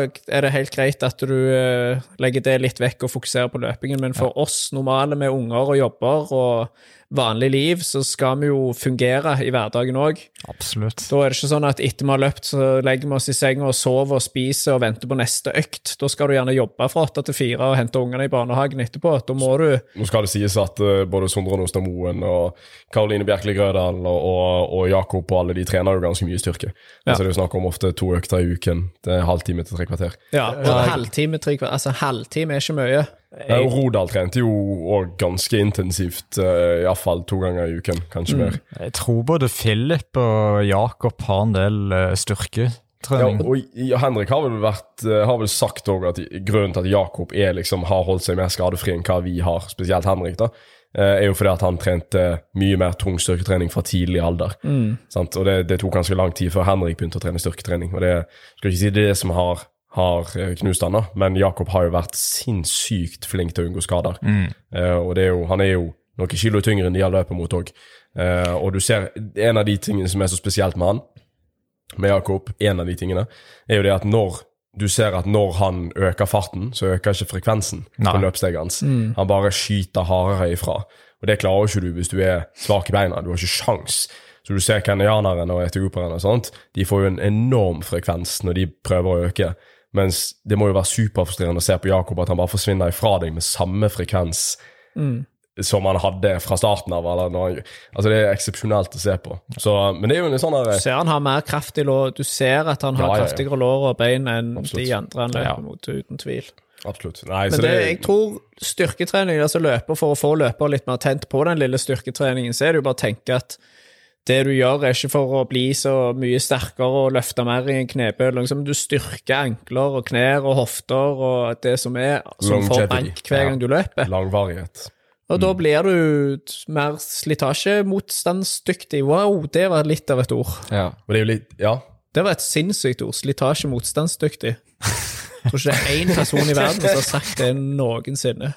er det helt greit at du eh, legger det litt vekk og fokuserer på løpingen, men for oss normale med unger og jobber og vanlig liv, så skal vi jo fungere i hverdagen òg. Absolutt. Da er det ikke sånn at etter vi har løpt, så legger vi oss i senga og sover og spiser og venter på neste økt. Da skal du gjerne jobbe fra åtte til fire og hente ungene i barnehagen etterpå. Da må du Nå skal det sies at eh, både Sondre Nostad Moen og Karoline Bjerkeli Grødal og, og, og Jakob og alle de trener jo ganske mye styrke. Altså Det er jo snakk om ofte to økter i uken. Det er halvtime til tre kvarter. Ja, og halvtime, tre kvarter. Altså, halvtime er ikke mye. Ja, og Rodal trente jo òg ganske intensivt, uh, iallfall to ganger i uken, kanskje mer. Jeg tror både Philip og Jakob har en del styrketrening. Ja, styrketrening. og Henrik har vel, vært, eh, har vel sagt òg at grunnen til at Jakob er, liksom, har holdt seg mer skadefri enn hva vi har, spesielt Henrik, da, eh, er jo fordi at han trente mye mer tung styrketrening fra tidlig alder. Sant? Og det, det tok ganske lang tid før Henrik begynte å trene styrketrening. Og det skal ikke si det er det som har, har eh, knust han, da, men Jakob har jo vært sinnssykt flink til å unngå skader. Eh, og det er jo, han er jo noen kilo tyngre enn de har løpet mot òg. og du ser en av de tingene som er så spesielt med han, med Jakob, en av de tingene, er jo det at når du ser at når han øker farten, så øker ikke frekvensen Nei. på løpssteget hans. Han bare skyter hardere ifra. Og det klarer ikke du hvis du er svak i beina. Du har ikke sjans. Så du ser kenyanerne og etiopierne og sånt, de får jo en enorm frekvens når de prøver å øke. Mens det må jo være superfrustrerende å se på Jakob at han bare forsvinner ifra deg med samme frekvens som han hadde fra starten av. Han, altså Det er eksepsjonelt å se på. Så, men det er jo en sånn Du der, ser han har mer kraft i lår. Du ser at han har Ja, ja, ja. kraftigere lår og bein enn Absolutt. de andre han løper mot, uten tvil. Absolutt. Nei, Men så det, det, jeg tror styrketrening, altså løper for å få løper litt mer tent på den lille styrketreningen, så er det jo bare å tenke at det du gjør, er ikke for å bli så mye sterkere og løfte mer i en knebøy. Liksom, du styrker ankler og knær og hofter og det som er, som får bank hver gang du løper. langvarighet. Og da blir du mer slitasjemotstandsdyktig. Wow, det var litt av et ord. Ja. Det litt Ja. Det var et sinnssykt ord. Slitasjemotstandsdyktig. Tror ikke det er én person i verden som har sagt det noensinne.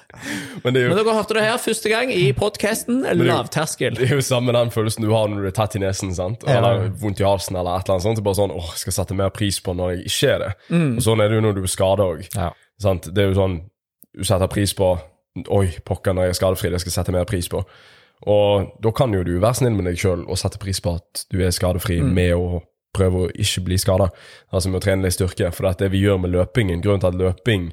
Men det er jo Men dere hørte det her første gang i podkasten Lavterskel. Det er jo samme den følelsen du har når du er tett i nesen, sant? eller vondt i halsen, eller et eller annet sånt. Det er bare sånn, åh, skal sette mer pris på når jeg ikke er det. Og sånn er det jo når du er skada òg. Ja. Det er jo sånn, du setter pris på Oi, pokker, når jeg er skadefri, det skal jeg sette mer pris på. Og da kan jo du være snill med deg sjøl og sette pris på at du er skadefri med å prøve å ikke bli skada, altså med å trene litt styrke. For det vi gjør med løpingen, grunnen til at løping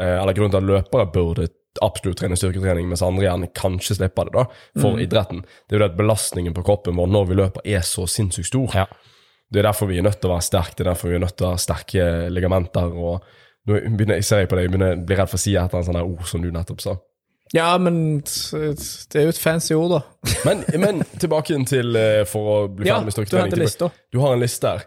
eh, Eller grunnen til at løpere burde absolutt trene styrketrening, mens andre gjerne kanskje slipper det, da, for idretten, det er jo det at belastningen på kroppen vår når vi løper, er så sinnssykt stor. Ja. Det er derfor vi er nødt til å være sterke, det er derfor vi er nødt til å ha sterke ligamenter. og nå begynner jeg ser jeg på deg, jeg begynner blir redd for å si et eller annet sånt ord som du nettopp sa. Ja, men det er jo et fancy ord, da. Men, men tilbake til eh, for å bli ferdig med du Ja, du. Du har en liste her,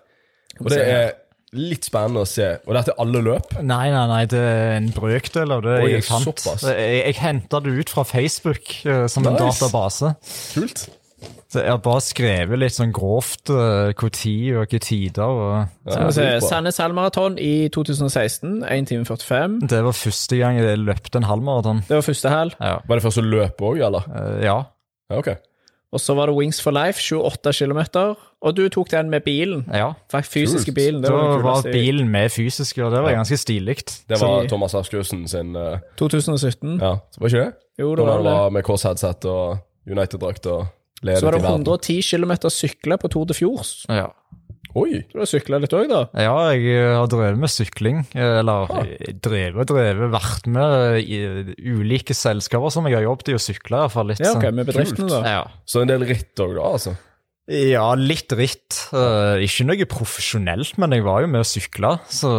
og det er litt spennende å se. Og dette er alle løp. Nei, nei, nei, det er en brøkdel av det Oi, jeg fant. såpass. Jeg, jeg henta det ut fra Facebook som som en database. Kult. Så jeg har bare skrevet litt sånn grovt uh, hvor tid og hvilke tider. og vi se. Sandnes halvmaraton i 2016, 1 time 45. Det var første gang jeg løpte en halvmaraton. Det var første hel. Ja. Var det første løp òg, eller? Uh, ja. Ja, ok. Og så var det Wings for Life, 28 km. Og du tok den med bilen. ja. Faktisk fysiske Kult. bilen. Det Da var det var bilen med fysiske, og det var ganske stilig. Det var Så- Thomas Askussen sin uh, 2017. Ja, så var ikke det? Jo, det var det. var med Kåss-headset og United-drakt og ledet Så var det 110 km sykle på Tour de Fjords. Ja. Oi! Du har sykla litt òg, da? ja, jeg eh, har drevet med sykling. eh, Eller ah. drevet og drevet, vært med i ulike selskaper som jeg har jobbet i, og sykla iallfall litt. Ja, okay, med bedriftene, da. Ja. Så en del ritt òg, da, altså. Ja, litt ritt. Uh, ikke noe profesjonelt, men jeg var jo med å sykle. Så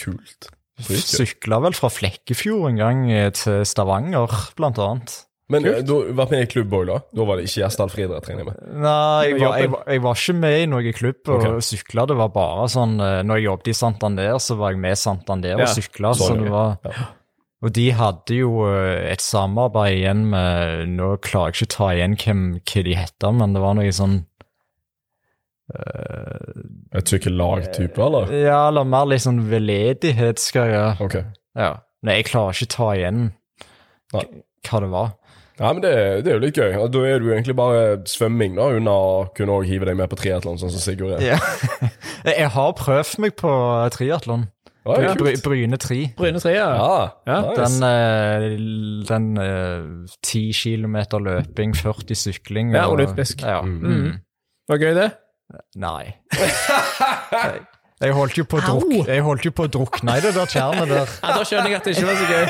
Kult. Sykla vel fra Flekkefjord en gang eh, til Stavanger, blant annet. Men Kult. du har vært med i klubb òg, da? Da var det ikke Gjesdal friidrett, regner jeg med? Nei, jeg var, jeg, jeg var ikke med i noen klubb og okay. sykla. Det var bare sånn eh, Når jeg jobbet i Santander, så var jeg med Santander og Ja, sykla. sånn, så det ja. var Og de hadde jo eh, et samarbeid igjen med Nå klarer jeg ikke å ta igjen hvem, hva de heter, men det var noe sånn Et sykkellag-type, eller? Ja, eller mer litt sånn veldedighetsgreier. Okay. Ja. Nei, jeg klarer ikke å ta igjen hva det var. Ja, men det, det er jo litt gøy. Og Da er du egentlig bare svømming, da, unna å kunne også hive deg med på triatlon, sånn som Sigurd er. Ja. jeg har prøvd meg på triatlon. Ja, Bry. Bryne 3. Bryne 3, ja. Ja, Ja, nice. Den, eh, den eh, 10 kilometer løping, 40 sykling Ja, og- olympisk. Ja. Mm. Var gøy, det? Nei. jeg, holdt jo på å druk, Au! jeg holdt jo på å drukne i det der tjernet der. Ja, Da skjønner jeg at det ikke var så gøy.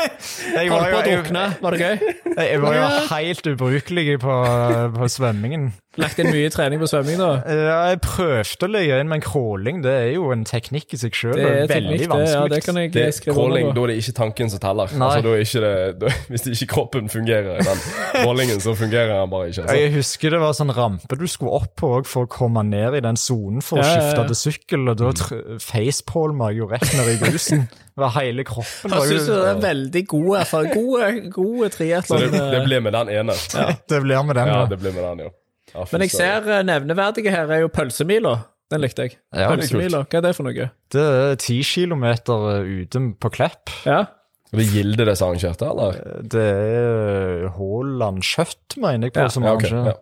Jeg Holdt på å drukne. Var det gøy? Jeg, jeg var jo helt ubrukelig på, på svømmingen. Lagt inn mye trening på svømming, da. Ja, jeg prøvde å legge inn, men crawling det er jo en teknikk i seg sjøl. Det er veldig teknikk, det. Ja, vanskelig. det kan jeg Det, crawling, da er det ikke tanken som teller. Altså, ikke det, da, hvis ikke kroppen fungerer i den målingen, så fungerer den bare ikke. Altså. Jeg husker det var sånn rampe du skulle opp på for å komme ned i den sonen for å Ja, ja, ja. skifte til sykkel, og da tr- facepalma jeg jo rett ned i grusen. Hele kroppen. Jeg syns det er veldig god erfaring. Gode, gode Så det, det blir med den ene. Ja, det blir med den, ja. det blir med den, ja. Ja Men jeg ser eh, nevneverdige her er jo pølsemila. Den likte jeg. Ja, Pølsemila, hva er det for noe? Det er ti kilometer eh, ute på Klepp. Ja, Det er Gilde det som arrangerte, eller? Det er Haaland Kjøtt, mener jeg på, Ja, som Ja, okay. Ja.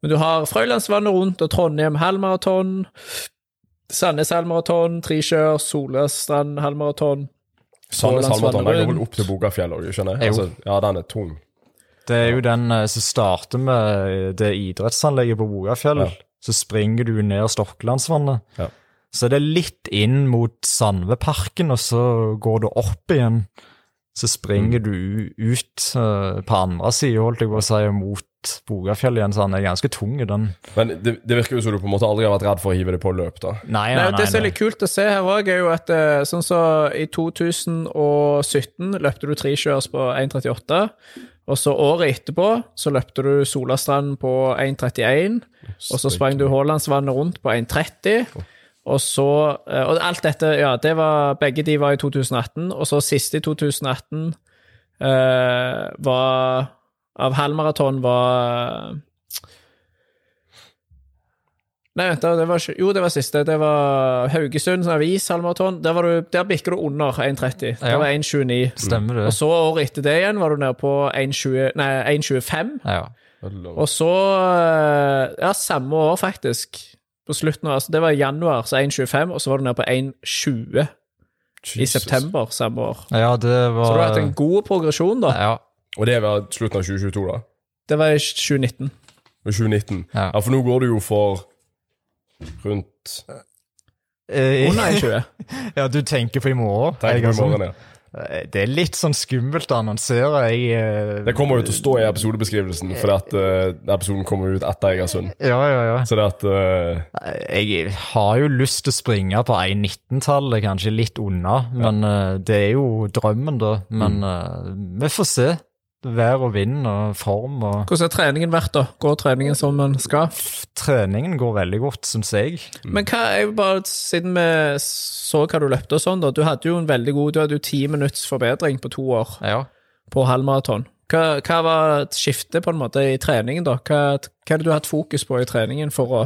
Men du har Frøylandsvannet rundt og Trondheim halvmaraton. Sandnes halvmaraton, Trikjør, Solastrand halvmaraton. Sandnes halvmaraton den går vel opp til Bogafjell òg, skjønner jeg? Altså, ja, den er tung. Det er jo den eh, som starter med det idrettsanlegget på Bogafjell. Ja. Så springer du ned Stokkelandsvannet. Ja. Så det er litt inn mot Sandveparken, og så går du opp igjen så springer du ut uh, på andre sida, holdt jeg på å si, mot Bogafjell igjen, så han er ganske tung i den. Men det, det virker jo som du på en måte aldri har vært redd for å hive det på løp, da. Nei, Nei, nei, det som er litt kult å se her òg, er jo at eh, sånn så i 2017 løpte du trikjørs på 1,38. Og så året etterpå så løpte du Solastrand på 1,31. Og så sprang du Haalandsvannet rundt på 1,30. Og så eh, Og alt dette, ja, det var Begge de var i 2018. Og så siste i 2018 eh, var Av halvmaraton var Nei, vent, det var ikke Jo, det var siste. Det var Haugesund avis, halvmaraton. Der, du- der bikker du under 1,30. Det Ja. var 1,29. Stemmer det. Og så året etter det igjen var du nede på 1,20 Nei, 1,25. Ja. Og så eh, Ja, samme år, faktisk. På slutten av altså Det var i januar, så 1,25, og så var du nede på 1,20 i september samme år. ja, det var Så du har hatt en god progresjon, da. Ja. Og det var slutten av 2022, da? Det var i 2019. 2019. Ja. Ja, for nå går du jo for rundt Eh, Under 20. ja, du tenker på i morgen? Tenker på i morgen, ja. Eh, Det er litt sånn skummelt å annonsere. Jeg, eh, Det kommer jo til å stå i episodebeskrivelsen, for at uh, episoden kommer ut etter Egersund. Ja, ja, ja. Så det at uh, Jeg har jo lyst til å springe på 1,19-tallet, kanskje litt unna, men uh, det er jo drømmen, da. Men eh, vi får se. Vær og vind og form og Hvordan har treningen vært, da? Går treningen som den skal? Treningen går veldig godt, syns jeg. Men hva er jo bare siden vi så hva du løpte og sånn, da. Du hadde jo en veldig god Du hadde jo ti minutts forbedring på to år Ja. på halvmaraton. Hva, hva var skiftet på en måte i treningen, da? Hva, hva er det du har hatt fokus på i treningen for å,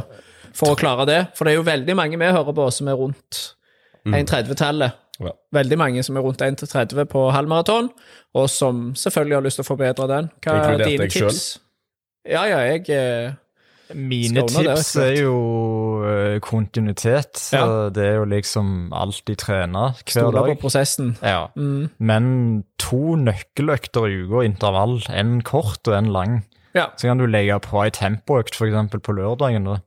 for å klare det? For det er jo veldig mange vi hører på som er rundt 1,30-tallet. Ja. Veldig mange som er rundt 1-30 på halvmaraton, og som selvfølgelig har lyst til å forbedre den. Hva er dine tips? selv? Ja, ja, jeg eh, Mine tips det, er jo eh, kontinuitet. Ja. Det er jo liksom alltid trene hver stoler på prosessen. Ja. Mm. Men to nøkkeløkter i uka, intervall. En kort og en lang. Ja. Så kan du legge på ei tempoøkt, f.eks. på lørdagen. da.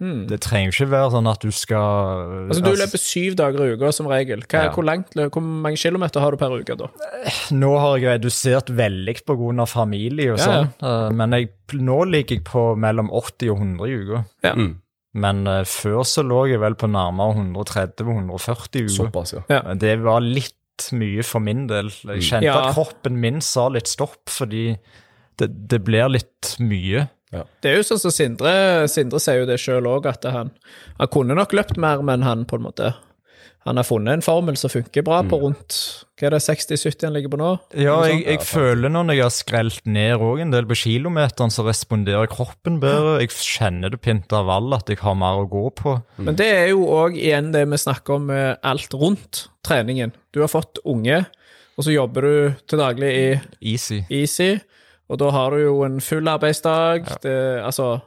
Det trenger ikke være sånn at du skal Mm. Altså, du løper syv dager i uka som regel. Hva, Ja. hvor, langt, hvor mange kilometer har du per uke, da? Nå har jeg redusert veldig pga. familie og Ja, sånn, eh, men jeg, nå ligger jeg på mellom 80 og 100 i uka. Ja. Mm. Men eh, før så lå jeg vel på nærmere 130-140 i uka. Såpass, ja. Ja. Det var litt mye for min del. Jeg kjente Ja. at kroppen min sa litt stopp, fordi det, det blir litt mye. Det er jo sånn som Sindre Sindre sier jo det sjøl òg, at han, han kunne nok løpt mer, men han på en måte Han har funnet en formel som funker bra på rundt Hva er det, 60-70 han ligger på nå? Ja, jeg, jeg føler når jeg har skrelt ned òg en del på kilometeren, så responderer kroppen bedre. Jeg kjenner det på intervall at jeg har mer å gå på. Men det er jo òg igjen det vi snakker om med alt rundt treningen. Du har fått unge, og så jobber du til daglig i Easy. Easy, og da har du jo en full arbeidsdag. Det, altså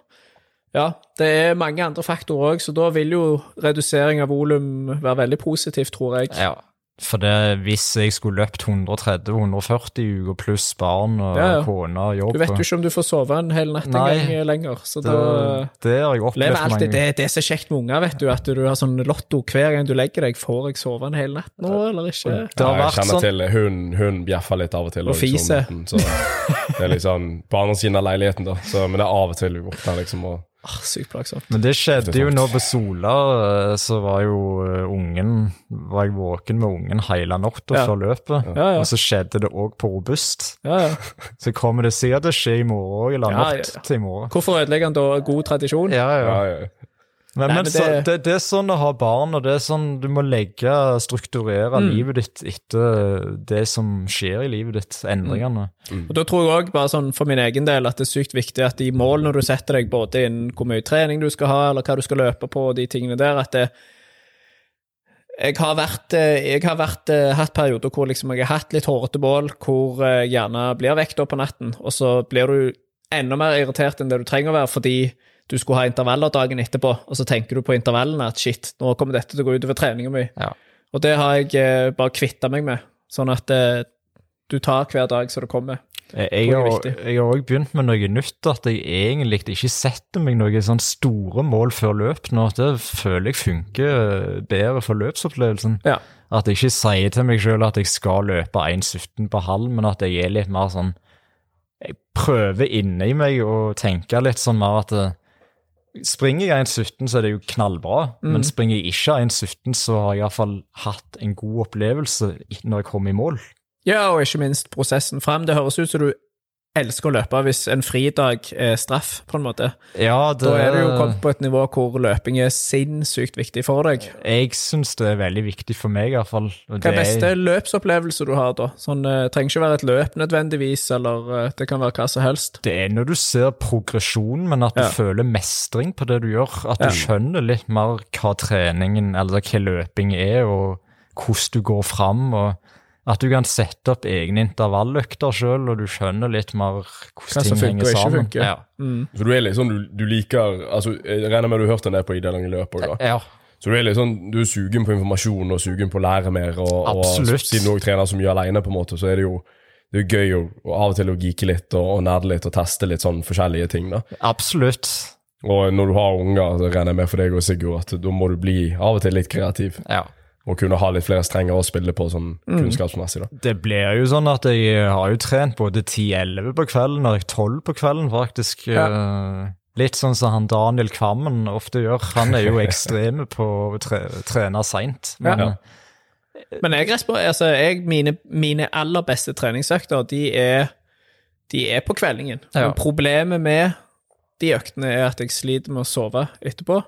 Ja, det er mange andre faktorer òg, så da vil jo redusering av volum være veldig positivt, tror jeg. Ja. For det, hvis jeg skulle løpt 130-140 uker pluss barn og Ja, ja. kone og jobb Du vet jo ikke om du får sove en hel natt en gang lenger, så det, da det har jeg opplevd lever mange det, det er så kjekt med unger, vet du, at du har sånn lotto hver gang du legger deg. Får jeg sove en hel natt nå, eller ikke? Det har Ja, jeg kjenner sånn til Hun, hun bjeffer litt av og til. Og fiser. Så det er liksom på andre siden av leiligheten, da. Så, men det er av og til hun våkner liksom og Ah, sykt plagsomt. Men det skjedde jo nå på Sola, eh, så var jo eh, ungen Var jeg våken med ungen hele natta Ja. før løpet. Ja, ja. Og så skjedde det òg på Robust. Ja, ja. Så kommer det sikkert til å skje i morgen òg, eller Ja, natt ja, ja. til i morgen. Hvorfor ødelegger han da god tradisjon? Ja, ja. Men, Nei, men, det, så, det- det, er sånn å ha barn, og det er sånn du må legge, strukturere Mm. livet ditt etter det som skjer i livet ditt, endringene. Og Da tror jeg òg, bare sånn for min egen del, at det er sykt viktig at de målene du setter deg, både innen hvor mye trening du skal ha, eller hva du skal løpe på, og de tingene der, at det Jeg har vært, eh, jeg har vært, eh, hatt perioder hvor liksom jeg har hatt litt hårete bål, hvor eh, jeg gjerne blir vekket opp på natten, og så blir du enda mer irritert enn det du trenger å være, fordi du skulle ha intervaller dagen etterpå, og så tenker du på intervallene at shit, nå kommer dette til å gå utover treninga mi. Ja. Og det har jeg eh, bare kvitta meg med, sånn at eh, du tar hver dag så det kommer. Jeg, har, òg begynt med noe nytt, at jeg egentlig ikke setter meg noen sånn store mål før løp nå. Det føler jeg funker eh, bedre for løpsopplevelsen. Ja. At jeg ikke sier til meg selv at jeg skal løpe 1,17 på halv, men at jeg er litt mer sånn Jeg prøver inni meg å tenke litt sånn mer at Springer jeg 1,17, så er det jo knallbra. Men springer jeg ikke 1,17, så har jeg iallfall hatt en god opplevelse når jeg kom i mål. Ja, og ikke minst prosessen frem. Det høres ut som du elsker å løpe hvis en fridag er straff, på en måte. Ja, det, Da er du jo kommet på et nivå hvor løping er sinnssykt viktig for deg. Jeg syns det er veldig viktig for meg, i hvert fall. Hva er beste løpsopplevelse du har, da? Sånn, det trenger ikke være et løp nødvendigvis, eller eh, det kan være hva som helst. Det er når du ser progresjon, men at du Ja. føler mestring på det du gjør. At du Ja. skjønner litt mer hva treningen, eller hva løping er, og hvordan du går fram. og At du kan sette opp egne intervalløkter sjøl, og du skjønner litt mer hvordan ting henger sammen. funker. Ja. Mm. Så du er litt sånn, du, du liker altså, Jeg regner med du har hørt den der på ID-lange løp òg, da. ja. Så du er litt sånn, du er sugen på informasjon og sugen på å lære mer. Og, og siden du også trener så mye alene, på en måte, så er det jo det er gøy å, å av og til å geeke litt og, og nerde litt og teste litt sånn forskjellige ting. da. Absolutt. Og når du har unger, så regner jeg med for deg og Sigurd at da må du bli av og til litt kreativ. Ja. Og kunne ha litt flere strenger å spille på sånn kunnskapsmessig. da. Det blir jo sånn at jeg har jo trent både 10-11 på kvelden og 12 på kvelden, faktisk. Ja. Litt sånn som han Daniel Kvammen ofte gjør. Han er jo ekstreme på å tre trene seint. Men Ja. Men jeg, altså, jeg mine, mine aller beste treningsøkter, de er, de er på kveldingen. Ja. Problemet med de øktene er at jeg sliter med å sove etterpå.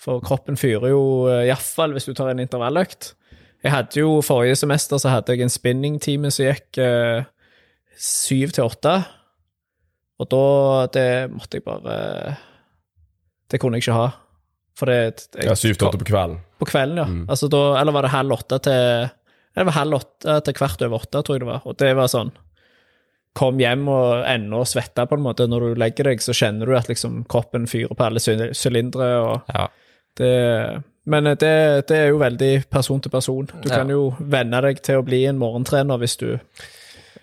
For kroppen fyrer jo, eh, iallfall hvis du tar en intervalløkt. Jeg hadde jo Forrige semester så hadde jeg en spinningtime som gikk eh, syv til åtte. Og da Det måtte jeg bare Det kunne jeg ikke ha. For det jeg, Ja, Syv til åtte på kvelden. på kvelden, ja. Mm. Altså da, eller var det halv åtte til Det var halv åtte til kvart over åtte, tror jeg det var. Og det var sånn Kom hjem og ennå svetta, på en måte. Når du legger deg, så kjenner du at liksom kroppen fyrer på alle sy- sylindere. og ja. Det Men det, det er jo veldig person til person. Du Ja. kan jo venne deg til å bli en morgentrener hvis du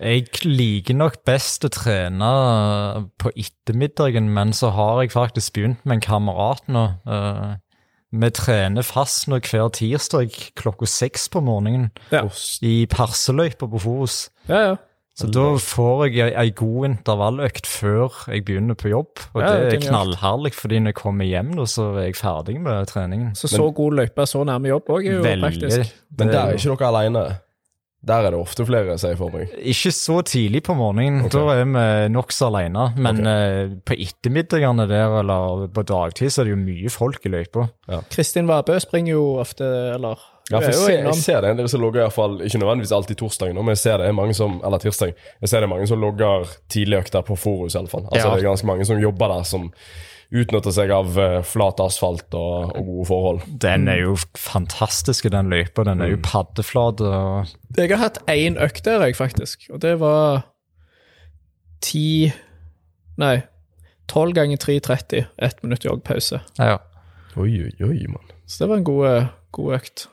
Jeg liker nok best å trene på ettermiddagen, men så har jeg faktisk begynt med en kamerat nå. Eh, Vi trener fast nå hver tirsdag klokka seks på morgenen Ja, i perseløypa på Forus. ja. ja. Så da får jeg ei- god intervalløkt før jeg begynner på jobb. Og Ja, det er knallherlig, fordi når jeg kommer hjem, nå, så er jeg ferdig med treningen. Så så god løype så nærme jobb òg er jo praktisk. Men der er ikke dere alene. Der er det ofte flere, sier jeg for meg. Ikke så tidlig på morgenen, Okay. da er vi nokså alene. Men okay. eh, på ettermiddagene der, eller på dagtid, så er det jo mye folk i løypa. Kristin Vabø springer jo ofte, eller Ja, for jeg, ser, jeg ser det en del som logger, i hvert fall, ikke nødvendigvis alltid torsdag, nå, men jeg ser det er mange som, eller tirsdag, jeg ser det er mange som logger tidligøkter på Forus i alle fall. Altså Ja. det er ganske mange som jobber der, som utnytter seg av eh, flat asfalt og, og gode forhold. Den er jo fantastisk, den løypa. Den er jo paddeflat. og Jeg har hatt én økt der, jeg, faktisk. Og det var ti Nei, tolv ganger 3,30. Ett minutt joggpause. Ja. Oi, oi, oi, mann. Så det var en god, god økt.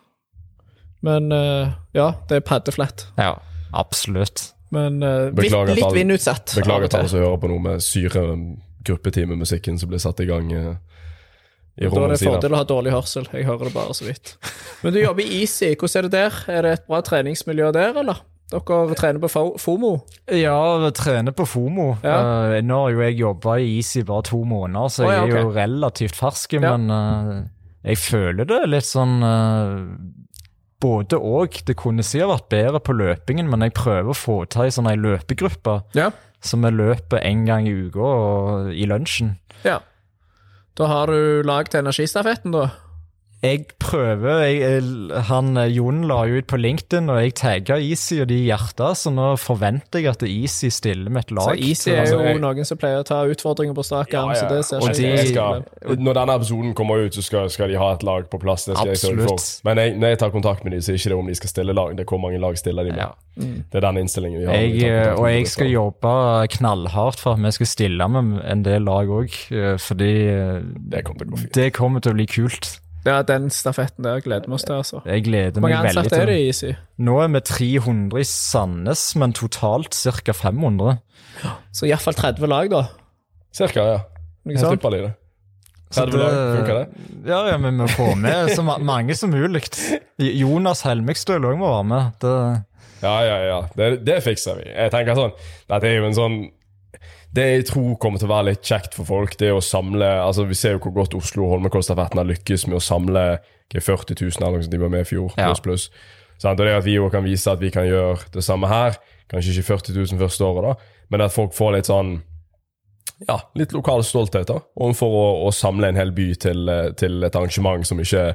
Men eh, ja, det er paddeflatt. ja, absolutt. Men uh, litt, Beklager litt vindutsatt. Beklager til alle som hører på noe med syre gruppetimemusikken som ble satt i gang eh, i Da er det fordel å ha dårlig hørsel. Jeg hører det bare så vidt. Men du jobber i Easy. Hvordan er det der? Er det et bra treningsmiljø der, eller? Dere trener på FOMO? Ja, vi trener på FOMO. Ja. Eh, nå har jo jeg jobba i Easy bare to måneder, så Å, ja, jeg er jo relativt fersk. Ja. Men eh, jeg føler det litt sånn eh, Både og. Det kunne sikkert vært bedre på løpingen, men jeg prøver å få til ei sånn løpegruppe. Ja. Så vi løper en gang i uka i lunsjen. ja. Da har du lagd energistafetten, da? Jeg prøver jeg, jeg- Han eh, Jon la jo ut på LinkedIn, og jeg tagga Easy og de i hjertet, så nå forventer jeg at Easy stiller med et lag. Så. Easy er altså, jo altså, noen som pleier å ta utfordringer på strak arm, så det ser ikke de- jeg Jeg skal, når denne episoden kommer ut, så skal, skal de ha et lag på plass. Det skal jeg sørge for. Men jeg, når jeg tar kontakt med dem, så er det ikke det om de skal stille lag. Det er hvor mange lag stiller de med. Ja. Det er den innstillingen vi har. Jeg, eh, og jeg skal jobbe knallhardt for at vi skal stille med en del lag òg, fordi eh, Det kommer det kommer til å bli kult. Ja, den stafetten der gleder vi oss til, altså. Jeg gleder Hvor mange meg veldig ansatte er til det i Easy? Nå er vi 300 i Sandnes, men totalt ca. 500. Så iallfall 30 lag, da. Cirka, ja. Noe Jeg sånt. tipper de det. Så 30 lag, funker det? Ja, ja, vi må få med så mange som mulig. Jonas Helmikstøl òg må være med. Det, Ja, ja, ja. Det, det fikser vi. Jeg tenker sånn Dette er jo en sånn Det jeg tror kommer til å være litt kjekt for folk, det er å samle altså Vi ser jo hvor godt Oslo og Holmenkollstafetten har lykkes med å samle ok, 40 000 eller noe sånt de var med i fjor. Ja. Pluss, pluss. Sånn, Og det at vi jo kan vise at vi kan gjøre det samme her, kanskje ikke 40 000 første året, da, men at folk får litt sånn ja, litt lokal stolthet da, overfor å, å samle en hel by til, eh, til et arrangement som ikke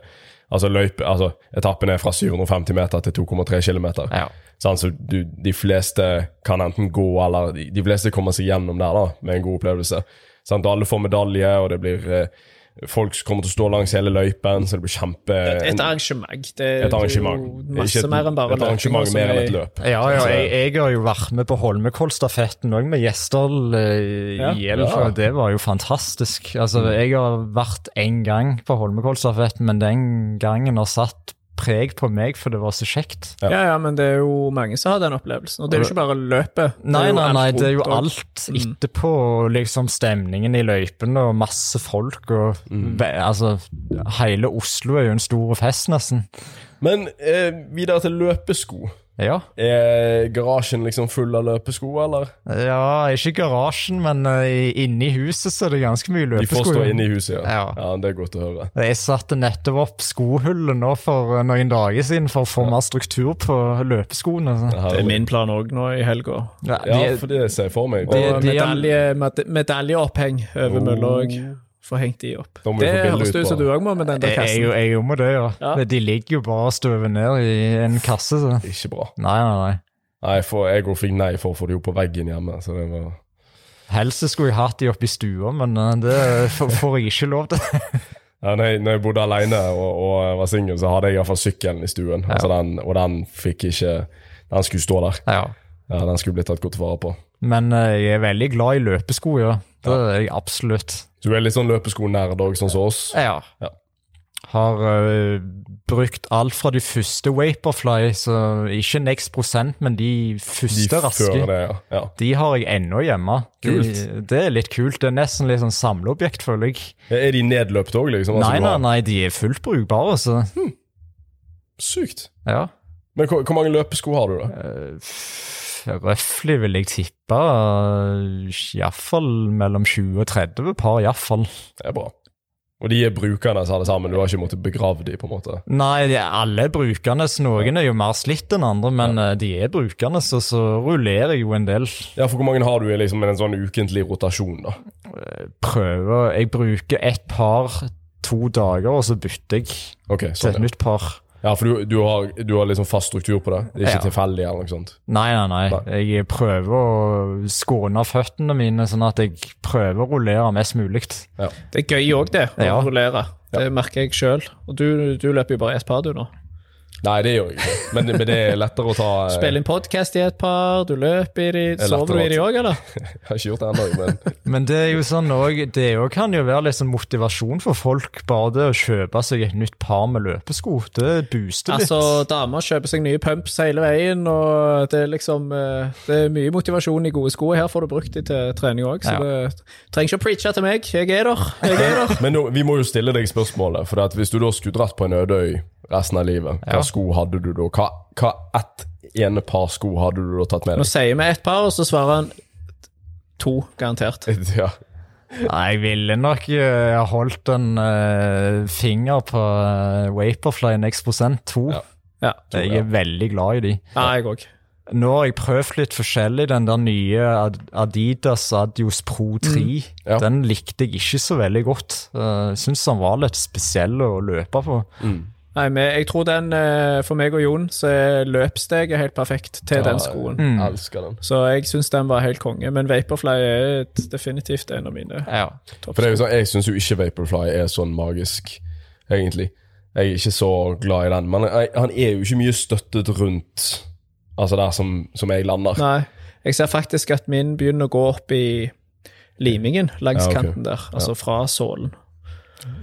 Altså løype, altså etappen er fra 750 meter til 2,3 km. ja. Sånn, så du, de fleste kan enten gå, eller de, de fleste kommer seg gjennom der da, med en god opplevelse. Sant? Alle får medalje, og det blir eh, folk kommer til å stå langs hele løypen, så det blir kjempe... Et arrangement. Det, et arrangement. er jo masse et, mer enn bare et arrangement løping, mer enn altså, et løp. Ja, ja, jeg, jeg har jo vært med på Holmenkollstafetten òg, med Gjesdal eh, Ja. i. Ja. Det var jo fantastisk. Altså, Jeg har vært én gang på Holmenkollstafetten, men den gangen har satt preg på meg, for det var så kjekt. Ja. ja, men det er jo mange som har den opplevelsen. Og det er jo ikke bare løpet. Nei, nei, nei, det er jo alt etterpå. Liksom stemningen i løypene og masse folk. og mm. altså, Hele Oslo er jo en stor fest, nesten. Men eh, videre til løpesko. Ja. Er garasjen liksom full av løpesko, eller? ja, ikke garasjen, men uh, inne i huset så er det ganske mye løpesko. De får stå inne i huset, ja. Ja. ja. Det er godt å høre. Jeg satte nettopp opp skohullet nå for eh, noen dager siden for å få mer struktur på løpeskoene. så. Det, Det er min plan òg nå i helga. Ja, Ja, de- for det ser jeg for meg. Og medaljeoppheng over mølla òg. Få hengt de opp. Det høres ut som du òg må med den der jeg, jeg, kassen. jeg må det, ja. Ja. De ligger jo bare og støver ned i en kasse. Så. Ikke bra. Nei, nei, nei. Nei, for jeg fikk nei for å få de opp på veggen hjemme. Så det var Helst skulle jeg hatt de oppe i stua, men eh, det får, får jeg ikke lov til. ja, når, jeg, når jeg bodde alene og, og var singel, så hadde jeg iallfall sykkelen i stuen. Altså den, og den fikk ikke Den skulle stå der. Ja. Ja, Den skulle blitt tatt godt vare på. Men eh, jeg er veldig glad i løpesko, ja. Det er jeg absolutt. Så du er litt sånn løpesko-nerd òg, sånn som oss? Ja. Ja. Har uh, brukt alt fra de første Vaporfly, så ikke Next prosent, men de De første raske. før det, ja. ja. De har jeg ennå hjemme. Kult. De, det er litt kult. Det er nesten litt sånn samleobjekt, føler jeg. Er de nedløpt òg, liksom? Altså, Nei, nei, nei, de er fullt brukbare, så Sykt. ja. Men hvor, hvor mange løpesko har du, da? Eh, Røftlig vil jeg tippe uh, iallfall mellom 20 og 30 par, iallfall. Det er bra. Og de er brukende alle sammen? Du har ikke måttet begrave dem? på en måte? Nei, de er alle brukende. Noen er jo mer slitt enn andre, men ja. de er brukende, så, så rullerer jeg jo en del. Ja, for hvor mange har du i liksom en sånn ukentlig rotasjon, da? Prøver Jeg bruker ett par to dager, og så bytter jeg Ok, til sånn, et ja. nytt par. Ja for du, du, har, du har liksom fast struktur på det? Det er ikke Ja. tilfeldig eller noe sånt? Nei, nei, nei. Jeg prøver å skåne føttene mine, sånn at jeg prøver å rullere mest mulig. Det er gøy òg, det. Å Ja. rullere. Det merker jeg sjøl. Og du, du løper jo bare ett par, du, nå. Nei, det gjør jeg ikke. Men, men det er lettere å ta eh, Spiller inn podkast i et par, du løper i de. er Sover du i de òg, eller? Jeg har ikke gjort det ennå, men Men det er jo sånn også, det òg kan jo være litt sånn motivasjon for folk, bare det å kjøpe seg et nytt par med løpesko. Det booster litt. Altså, damer kjøper seg nye pumps hele veien, og det er liksom eh, Det er mye motivasjon i gode sko. Her får du brukt de til trening òg, så Ja. det trenger ikke å preache til meg. Jeg er der. Jeg er der. Men nå, vi må jo stille deg spørsmålet, for at hvis du da skulle dratt på en øde øy resten av livet, hva Ja. Sko hadde du da? Hva, hva ett ene par sko hadde du da tatt med deg? Nå sier vi ett par, og så svarer han to, garantert. Ja. Nei, jeg ville nok jeg holdt en uh, finger på uh, Vaporfly Next Prosent 2. Ja. Ja, Jeg er veldig glad i de. ja jeg òg. Nå har jeg prøvd litt forskjellig. Den der nye Adidas Adios Pro 3, Ja. den likte jeg ikke så veldig godt. Uh, Syns den var litt spesiell å løpe på. Nei, men jeg tror den, eh, for meg og Jon, så er løpssteget helt perfekt til den skoen. Mm. Elsker den. Så jeg syns den var helt konge. Men Vaporfly er definitivt en av mine Ja. Jo sånn, Jeg syns jo ikke Vaporfly er sånn magisk, egentlig. Jeg er ikke så glad i den. Men jeg, han er jo ikke mye støttet rundt Altså der som, som jeg lander. Nei, jeg ser faktisk at min begynner å gå opp i limingen langs Ja, okay. kanten der, altså fra sålen.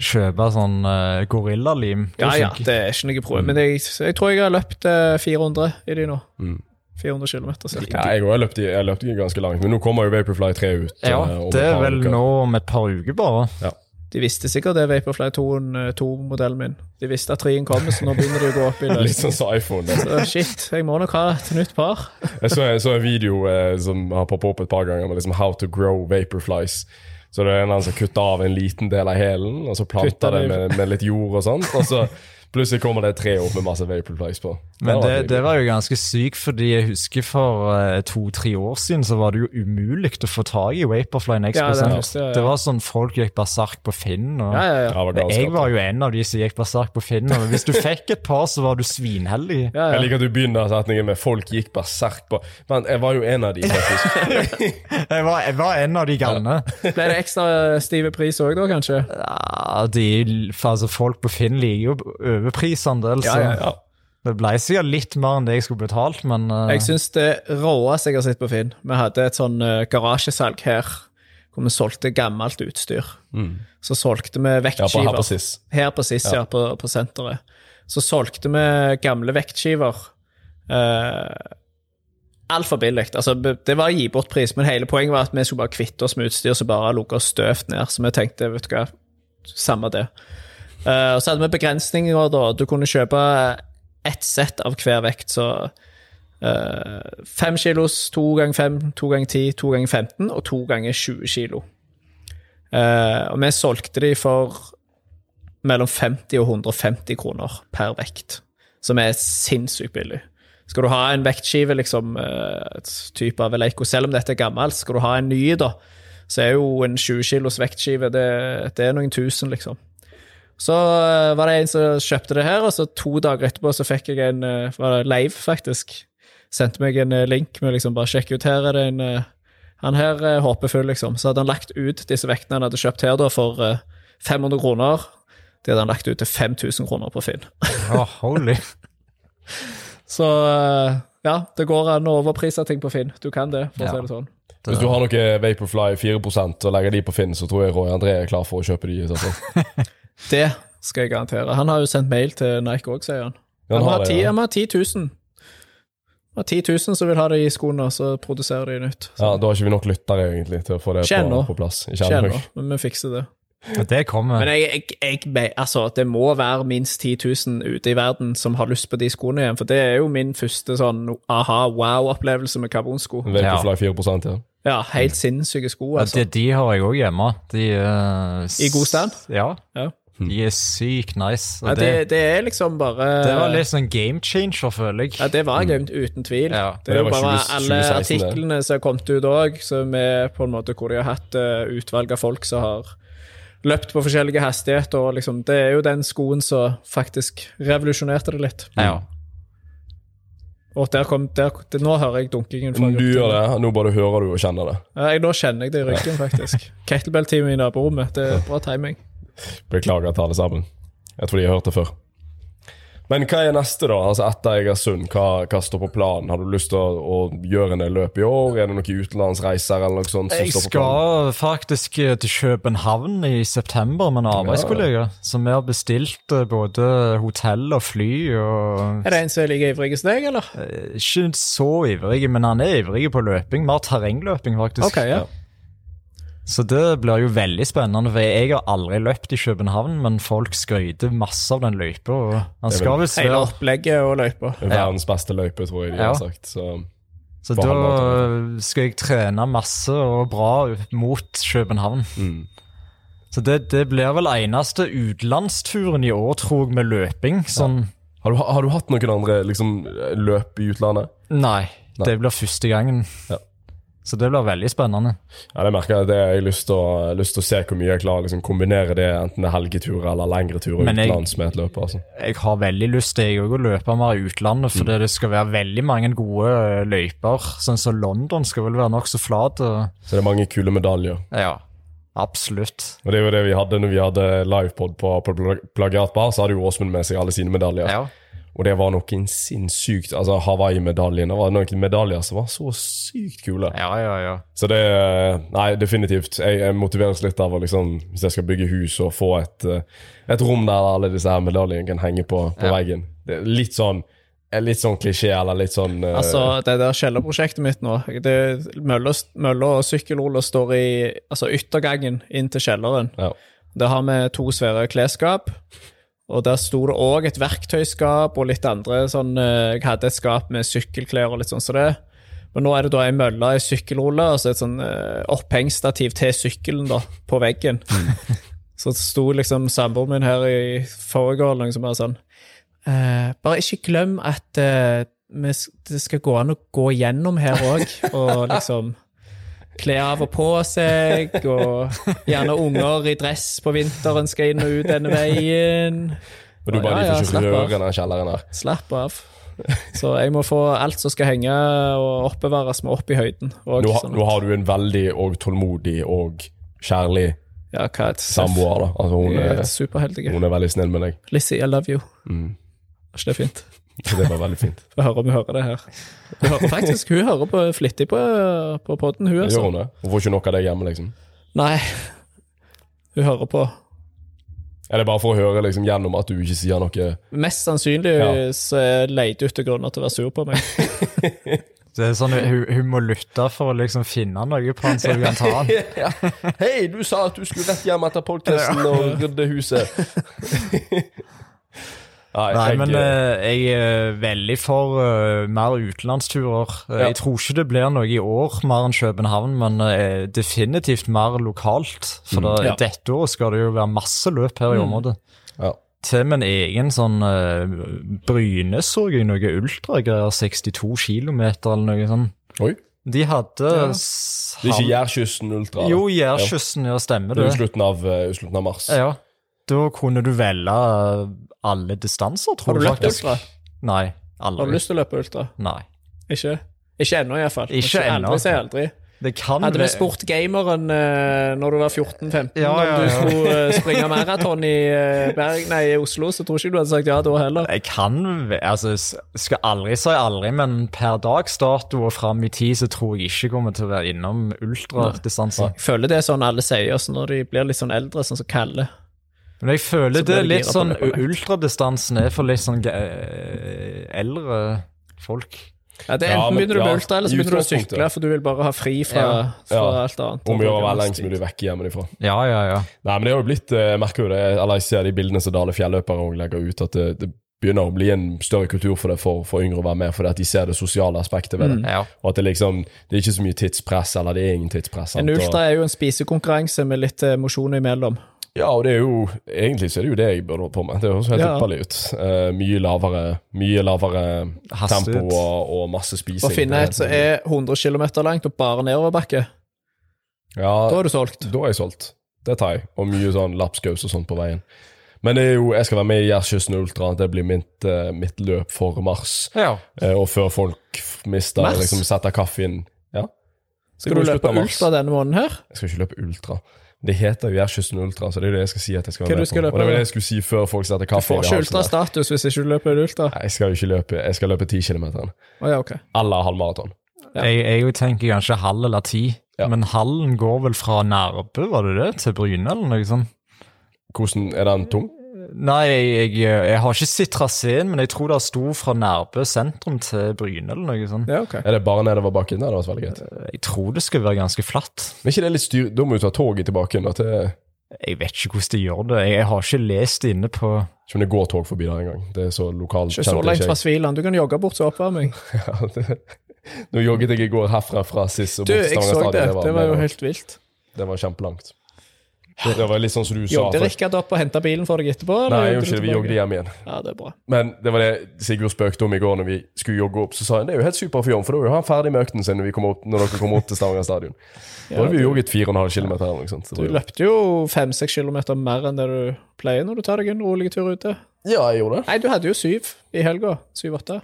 Kjøpe sånn uh, gorillalim. Ja, ja, det er ikke noe problem. Men jeg, jeg tror jeg har løpt uh, 400 i de nå. Mm. 400 km ca. Ja, jeg har løpt, jeg har løpt ganske langt, men nå kommer jo Vaporfly 3 ut. ja, eh, det er vel uker. nå om et par uker, bare. De visste sikkert det Vaporfly 2-modellen min. De visste at 3-en kommer, så nå begynner de å gå opp i Litt sånn som iPhone. Så shit, jeg må nok ha et nytt par. Jeg så, jeg så en video eh, som har poppet opp et par ganger med liksom how to grow vaporflies. Så det er en som kutter av en liten del av hælen, og så planter det med, med litt jord og sånt. Og så plutselig kommer det et tre opp med masse vaporflies på. Men det, var det var jo ganske sykt, fordi jeg husker for eh, to-tre år siden så var det jo umulig å få tak i Vaporfly Ja, X-prosent. det det, husker jeg, var sånn folk gikk berserk på Finn. Og Ja, ja, Ja, ja. var. Jeg var jo en av de som gikk berserk på Finn. Og hvis du fikk et par, så var du svinheldig. ja, Jeg liker at du begynner setningen med 'folk gikk berserk på'. Men jeg var jo en av de, faktisk. Jeg var, jeg var en av de galne. Ble det ekstra stive pris òg, da, kanskje? Ja, de, altså, folk på Finn liker jo overpris en del, så Ja, ja, ja. det ble sikkert litt mer enn det jeg skulle betalt, men uh... Jeg syns det råeste jeg har sett på Finn Vi hadde et sånn uh, garasjesalg her hvor vi solgte gammelt utstyr. Så solgte vi Ja, på, vektskiver. her på SIS. Her på SIS, ja, på, på senteret. Så solgte vi gamle vektskiver. Uh, Altfor billig. Altså, det var gi bort-pris, men hele poenget var at vi skulle bare kvitte oss med utstyr som bare lå støvt ned. Så vi tenkte, vet du hva, samme det. Eh, og så hadde vi begrensninger, da. Du kunne kjøpe ett sett av hver vekt, så uh, Fem kilos, to ganger fem, to ganger ti, to ganger 15 og to ganger 20 kilo. Uh, og vi solgte de for mellom 50 og 150 kroner per vekt, som er sinnssykt billig. Skal du ha en vektskive, liksom, et type av Eleiko, selv om dette er gammelt, skal du ha en ny, da, så er jo en 20 kilos vektskive det, det er noen tusen, liksom. Så eh, var det en som kjøpte det her, og så to dager etterpå så fikk jeg en eh, var det live, faktisk. Sendte meg en eh, link med liksom bare sjekk ut her er det en Han her er håpefull, liksom. Så hadde han lagt ut disse vektene han hadde kjøpt her da for eh, 500 kroner. Det hadde han lagt ut til 5000 kroner på Finn. oh, holy. Så ja, det går an å overprise ting på Finn. Du kan det, for Ja. å si det sånn. Hvis du har noe Vaporfly 4% og legger de på Finn, så tror jeg Roy André er klar for å kjøpe de. så. Det skal jeg garantere. Han har jo sendt mail til Nike òg, sier han. Ja, Han han har det, ti- ja. han har 10 000. Han har 10 000 som vil ha det i skoene, og så produserer de nytt. Ja, Da har ikke vi nok lyttere egentlig til å få det på, på plass. Ennå, men vi fikser det. Det kommer. Men jeg, jeg, jeg, altså, det må være minst 10 000 ute i verden som har lyst på de skoene igjen, for det er jo min første sånn aha-wow-opplevelse med karbonsko. Vaporfly 4 ja. Ja, helt sinnssyke sko, Ja, altså. de, de har jeg òg hjemme. De uh, I god stand? Ja. Ja. De er sykt nice. Og Ja, det, det, det er liksom bare det var litt sånn game changer, føler jeg. Ja, det var gøy, uten tvil. Ja. Det er jo var bare 20 alle 2016 det. artiklene som har kommet ut òg, hvor de har hatt eh, utvalg av folk som har løpt på forskjellige hastigheter, og liksom Det er jo den skoen som faktisk revolusjonerte det litt. Ja. Og der kom der, det, Nå hører jeg dunkingen. fra Du gjør det, nå bare hører du og kjenner det. Ja, jeg, nå kjenner jeg det i ryggen, faktisk. Kettlebell-teamet i naborommet. Det er bra timing. Beklager til alle sammen. Jeg tror de har hørt det før. Men hva er neste, da? Altså Etter Egersund, hva, hva står på planen? Har du lyst til å, å gjøre en del løp i år? Er det noen utenlandsreiser eller noe sånt? som Jeg står på planen? skal faktisk eh, til København i september med en arbeidskollega. Så vi har bestilt eh, både hotell og fly. og Er det en som er like ivrig som deg, eller? eh, Ikke så ivrig, men han er ivrig på løping. Mer terrengløping, faktisk. Ok, ja. Så det blir jo veldig spennende, for jeg har aldri løpt i København, men folk skryter masse av den løypa. Han skal vel visst Hele opplegget og løypa. Verdens beste løype, tror jeg de Ja. har sagt. Så Så da skal jeg trene masse og bra mot København. mm. Så det, det blir vel eneste utenlandsturen i år, tror jeg, med løping. Sånn har, du, har du hatt noen andre liksom, løp i utlandet? Nei, Nei. det blir første gangen. Ja. Så det blir veldig spennende. Ja, det merker jeg. Det har jeg lyst til å, lyst til å se hvor mye jeg klarer å liksom, kombinere det, enten det er helgeturer eller lengre turer utenlands med et løp. Altså. Jeg har veldig lyst til jeg å løpe mer i utlandet, for det skal være veldig mange gode eh, løyper. Sånn som London skal vel være nokså flat. og- Så det er mange kule medaljer. Ja, absolutt. Og det er jo det vi hadde når vi hadde livepod på, på Pla- Plagiatbar, så hadde jo Åsmund med seg alle sine medaljer. Ja. Og det var noen sinnssykt Altså Hawaii-medaljen. Det var noen medaljer som var så sykt kule. Ja, ja, ja. Så det Nei, definitivt. Jeg, jeg motiveres litt av å liksom Hvis jeg skal bygge hus og få et, eh, et rom der alle disse her medaljene kan henge på, på Ja. veggen. Det er litt sånn er Litt sånn klisjé, eller litt sånn uh... Altså, det der kjellerprosjektet mitt nå det, Mølla og sykkelroller står i altså yttergangen inn til kjelleren. ja. Der har vi to svære klesskap. Og der sto det òg et verktøyskap og litt andre sånn eh, Jeg hadde et skap med sykkelklær og litt sånn som så det. Men nå er det da ei mølle, ei sykkelrulle og så et sånn opphengsstativ opphengstativ til sykkelen da, på veggen. så sto liksom samboeren min her i år liksom bare sånn eh, Bare ikke glem at eh, det skal gå an å gå gjennom her òg, og liksom Kle av og på seg, og gjerne unger i dress på vinteren skal inn og ut denne veien. Og du bare Ja, ja, ikke røre den kjelleren her. Slapp av. Så jeg må få alt som skal henge og oppbevares, med opp i høyden. Og Nå, sånn nå har du en veldig og tålmodig og kjærlig ja, er samboer. da Altså Hun er er, hun er veldig snill med deg. Lizzie, I love you. Mm. Er ikke det fint? Så det var veldig fint. Få høre om hun hører det her. Hun hører faktisk, hun hører på, flittig på, på podden, hun, Gjør altså. hun det? Hun får ikke nok av deg hjemme, liksom? Nei, hun hører på. Er det bare for å høre liksom gjennom at du ikke sier noe Mest sannsynlig Ja. så er leter etter grunner til å være sur på meg. Det er sånn, hun, hun må lytte for å liksom finne noe på han, så hun kan ta han. ja. Hei, du sa at du skulle rett hjem etter podkasten og rydde huset. Nei, men eh, jeg er veldig for eh, mer utenlandsturer. Eh, Ja. Jeg tror ikke det blir noe i år, mer enn København, men definitivt mer lokalt. For da, Ja. dette året skal det jo være masse løp her i området. ja. Til min egen sånn uh, Bryne så jeg noe ultragreier, 62 km eller noe sånn. Oi. De hadde Ja. Det er ikke Jærkysten Ultra? da? Jo, Jærkysten, ja, stemmer Det Det er jo slutten av, slutten av mars. Ja. Da kunne du velge alle distanser, Har tror du jeg løpt ultra? Nei, aldri. Har du lyst til å løpe ultra? Nei. Ikke? Ikke ennå, iallfall. Ikke ennå. Aldri si aldri. Det kan Hadde vi spurt gameren uh, når du var 14-15 Ja, ja, om du skulle eh, springe maraton i, uh, Berg, nei, i Oslo, så tror ikke du hadde sagt ja da heller. Jeg kan Altså, skal aldri si aldri, men per dags dato og fram i tid så tror jeg ikke kommer til å være innom ultradistanse. Jeg føler det er sånn alle sier oss når de blir litt sånn eldre, sånn som Kalle. Men jeg føler det er det litt sånn. Ultradistansen er for litt sånn eh, eldre folk. Ja, det er Ja, Enten men- begynner du ja, med ultra, eller så begynner du å sykle, for du vil bare ha fri fra, Ja. fra Ja. alt annet. Om å være Og lengst mulig vekk hjemmefra. Ja, ja, ja. Nei, men det har jo blitt Jeg merker jo det, eller jeg ser de bildene som Dale fjelløpere legger ut, at det, det begynner å bli en større kultur for det for, for yngre å være med, fordi at de ser det sosiale aspektet ved det. ja. Og at det liksom Det er ikke så mye tidspress, eller det er ingen tidspress. sant? En ultra er jo en spisekonkurranse med litt eh, mosjon imellom. Ja, og det er jo Egentlig så er det jo det jeg burde holdt på med. Det høres helt Ja. ypperlig ut. Uh, mye lavere Mye lavere tempo og, og masse spising. Å finne et som er 100 km langt og bare nedoverbakke, ja, da er du solgt. Da er jeg solgt. Det tar jeg. Og mye sånn lapskaus og sånt på veien. Men det er jo, jeg skal være med i Jærkysten Ultra. Det blir mitt, uh, mitt løp for mars. ja. Uh, og før folk mister Mars? liksom setter kaffen Ja. Skal du løpe ultra denne måneden her? Jeg skal ikke løpe ultra. Det heter jo Jærkysten Ultra, så det er det jeg skal si at jeg skal være du med på. løpe Og det var det jeg skulle si før folk satte Du kaffe får halsen. ikke får ikke ultrastatus hvis ikke du løper ultra. Nei, Jeg skal jo ikke løpe Jeg skal løpe 10 km. Oh, ja, okay. Eller halvmaraton. Ja. Jeg, jeg tenker kanskje halv eller ti, Ja. men hallen går vel fra Nærbø, var det det, til Bryne eller noe sånt? Hvordan Er den tung? Nei, jeg, jeg, jeg har ikke sett traseen, men jeg tror det sto fra Nærbø sentrum til Bryne eller noe sånt. Ja, ok. Er det bare nedover bakken? Det var veldig greit. Jeg tror det skal være ganske flatt. Men ikke det litt styr... Da må du ta toget tilbake igjen. da, til Jeg vet ikke hvordan de gjør det. Jeg, jeg har ikke lest inne på Ikke om det går tog forbi der engang. Det er så lokalt Ikke så langt fra. Sviland. Du kan jogge bort til oppvarming. Ja, det- Nå jogget jeg i går herfra fra SIS og Du, bort til jeg Stavanger så det. stadion. Det var jo helt vilt. det var kjempelangt. Det var litt sånn som du sa. Jogde for- Rikard opp og henta bilen for deg etterpå? Nei, jeg gjorde ikke det. Vi jogde hjem igjen. Ja, det er bra. Men det var det Sigurd spøkte om i går når vi skulle jogge opp. Så sa han det er jo helt super for Jon, for da er jo han ferdig med økten sin når, opp, når dere kommer opp til Stavanger stadion. Da hadde vi jo jogget 4,5 km Du løpte jo fem-seks kilometer mer enn det du pleier når du tar deg en rolig tur ute. Ja, jeg gjorde det. Nei, du hadde jo syv i helga. Syv-åtte.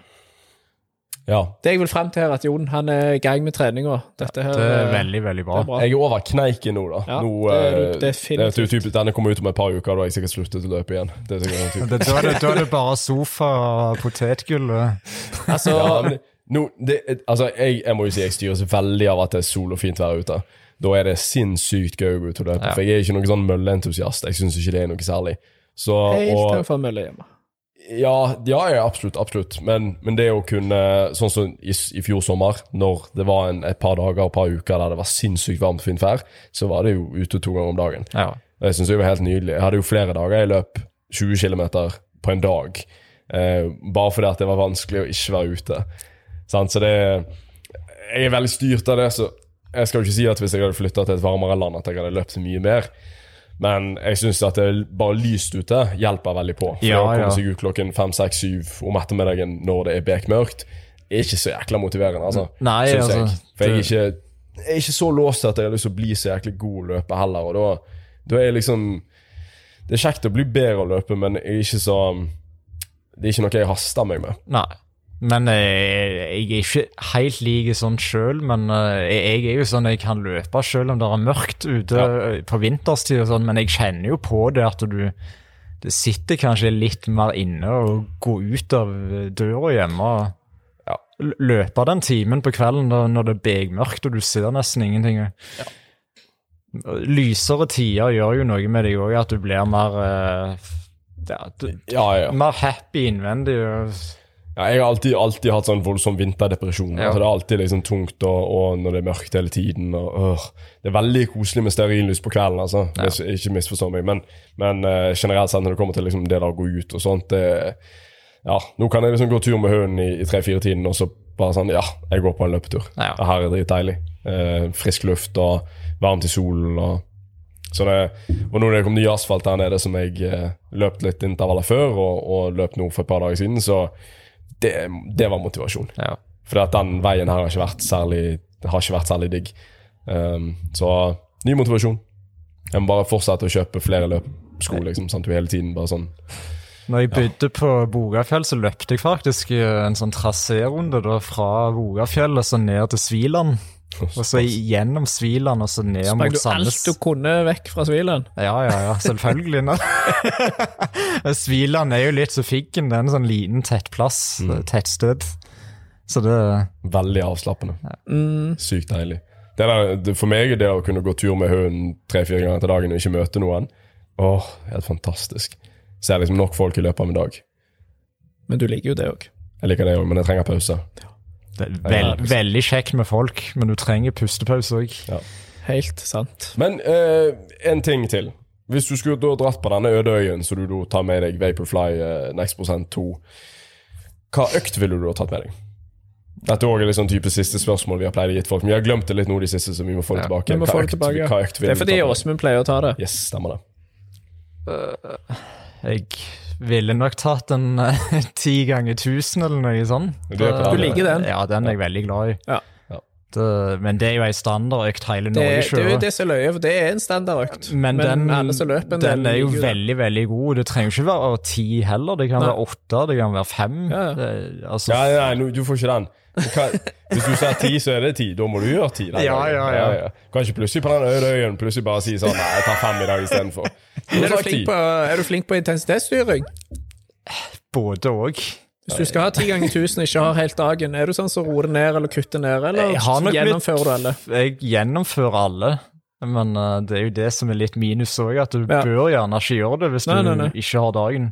Ja. Det jeg vil frem til, er at Jon han er i gang med treninga. Dette her Det er eh, veldig, veldig bra. er bra. Jeg er over kneiken nå, da. Ja, nå, det er det er det typ, denne kommer ut om et par uker, da har jeg sikkert sluttet å løpe igjen. Det er sikkert. Det, da, er det, da er det bare sofa og potetgull. Altså, Ja, men nå, det, altså, jeg, jeg må jo si jeg styres veldig av at det er sol og fint vær ute. Da er det sinnssykt gøy å gå ut og løpe. Ja. For jeg er ikke noen sånn mølleentusiast. Jeg syns ikke det er noe særlig. Så, helt og, å mølle hjemme. Ja, ja, ja, absolutt. absolutt. Men, men det å kunne Sånn som i, i fjor sommer, når det var en, et par dager et par uker der det var sinnssykt varmt og fint vær, så var det jo ute to ganger om dagen. Ja. Det syns jeg var helt nydelig. Jeg hadde jo flere dager jeg løp 20 km på en dag. Eh, bare fordi at det var vanskelig å ikke være ute. Sånn, Så det Jeg er veldig styrt av det, så jeg skal jo ikke si at hvis jeg hadde flytta til et varmere land, at jeg hadde løpt mye mer. Men jeg syns at det bare lyst ute hjelper veldig på. For Ja, å komme ja. seg ut klokken fem, seks, syv om ettermiddagen når det er bekmørkt, er ikke så jækla motiverende, altså. Nei, Synes altså. For jeg er, ikke, jeg er ikke så låst at jeg har lyst til å bli så jæklig god å løpe heller. Og da, da er jeg liksom Det er kjekt å bli bedre å løpe, men jeg er ikke så Det er ikke noe jeg haster meg med. Nei. Men eh, jeg er ikke helt lik sånn sjøl, men eh, jeg er jo sånn jeg kan løpe sjøl om det er mørkt ute Ja. eh, på vinterstid og sånn, men jeg kjenner jo på det at du det sitter kanskje litt mer inne og gå ut av døra hjemme og Ja. løpe den timen på kvelden da, når det er begmørkt og du ser nesten ingenting. Lysere tider gjør jo noe med deg òg, at du blir mer ja, du, Ja, ja. mer happy innvendig. og ja jeg har alltid, alltid hatt sånn voldsom vinterdepresjon. Ja. Altså, det er alltid liksom tungt og, og når det er mørkt hele tiden. Og, øh. Det er veldig koselig med stearinlys på kvelden, altså. Det er Ikke misforstå meg. Men, men uh, generelt sett når det kommer til liksom, det å gå ut og sånt det, Ja, nå kan jeg liksom gå tur med hunden i, i tre-fire-tiden, og så bare sånn Ja, jeg går på en løpetur. Ja. Det her er dritdeilig. Uh, frisk luft og varmt i solen og så det, og nå når det kom ny asfalt der nede, som jeg eh, løp litt intervaller før, og, og løp nå for et par dager siden, så det, det var motivasjon. Ja. For den veien her har ikke vært særlig, har ikke vært særlig digg. Um, så ny motivasjon. Jeg må bare fortsette å kjøpe flere løpsko, liksom, sånn at du hele tiden bare sånn Når jeg bodde på Bogafjell, så løpte jeg faktisk eh, en sånn trasérunde fra Bogafjellet så ned til Sviland. Og så gjennom Sviland og så ned Sprang mot du alt Sandnes. du kunne vekk fra Sviland? Ja, ja, ja, selvfølgelig. Sviland er jo litt så figgen. Det er en sånn liten tettplass, Mm. tettsted. Så det veldig avslappende. Mm. Sykt deilig. Det der, det, for meg er det å kunne gå tur med hunden tre-fire ganger til dagen og ikke møte noen, åh, helt fantastisk. Ser liksom nok folk i løpet av en dag. Men du liker jo det òg. Jeg liker det òg, men jeg trenger pause. Det er vel, Ja, veldig kjekt med folk, men du trenger pustepause òg. Helt sant. Men eh, en ting til. Hvis du skulle da dratt på denne øde øyen, så du da tar med deg Vaporfly eh, Next Percent 2, hva økt ville du da tatt med deg? Dette er sånn type siste spørsmål vi har pleid å gi folk. Men vi har glemt det litt nå de siste, så vi må få det Ja, tilbake. Hva økt- tilbake. hva økt Det er fordi? Åsmund pleier å ta det. Yes, stemmer det. Jeg ville nok tatt en eh, ti ganger tusen eller noe sånt. Du den, Du liker den? Ja, den er jeg veldig glad i. Ja. Det, men det er jo ei standardøkt hele Det, Norge det er jo det som er løye, for det er en standardøkt. Men, den, alle løper en den er jo veldig, veldig god. Det trenger ikke være ti heller. Det kan Nei. være åtte, det kan være fem. Ja, ja. Det, altså, Ja, ja, du får ikke den. Hva, hvis du sier ti, så er det ti. Da må du gjøre ti. den Ja, ja, ja, ja. Kan ikke plutselig på den øde øyen plutselig bare si sånn Nei, jeg tar fem i dag istedenfor. Er du flink på, er du flink på intensitetsstyring? Både òg. Hvis du skal ha ti ganger tusen og ikke har helt dagen, er du sånn som roer ned eller kutter ned, eller gjennomfører du alle? Jeg gjennomfører alle. Men uh, det er jo det som er litt minus òg, at du Ja. bør gjerne ikke gjøre det hvis Nei, du nei, nei. ikke har dagen.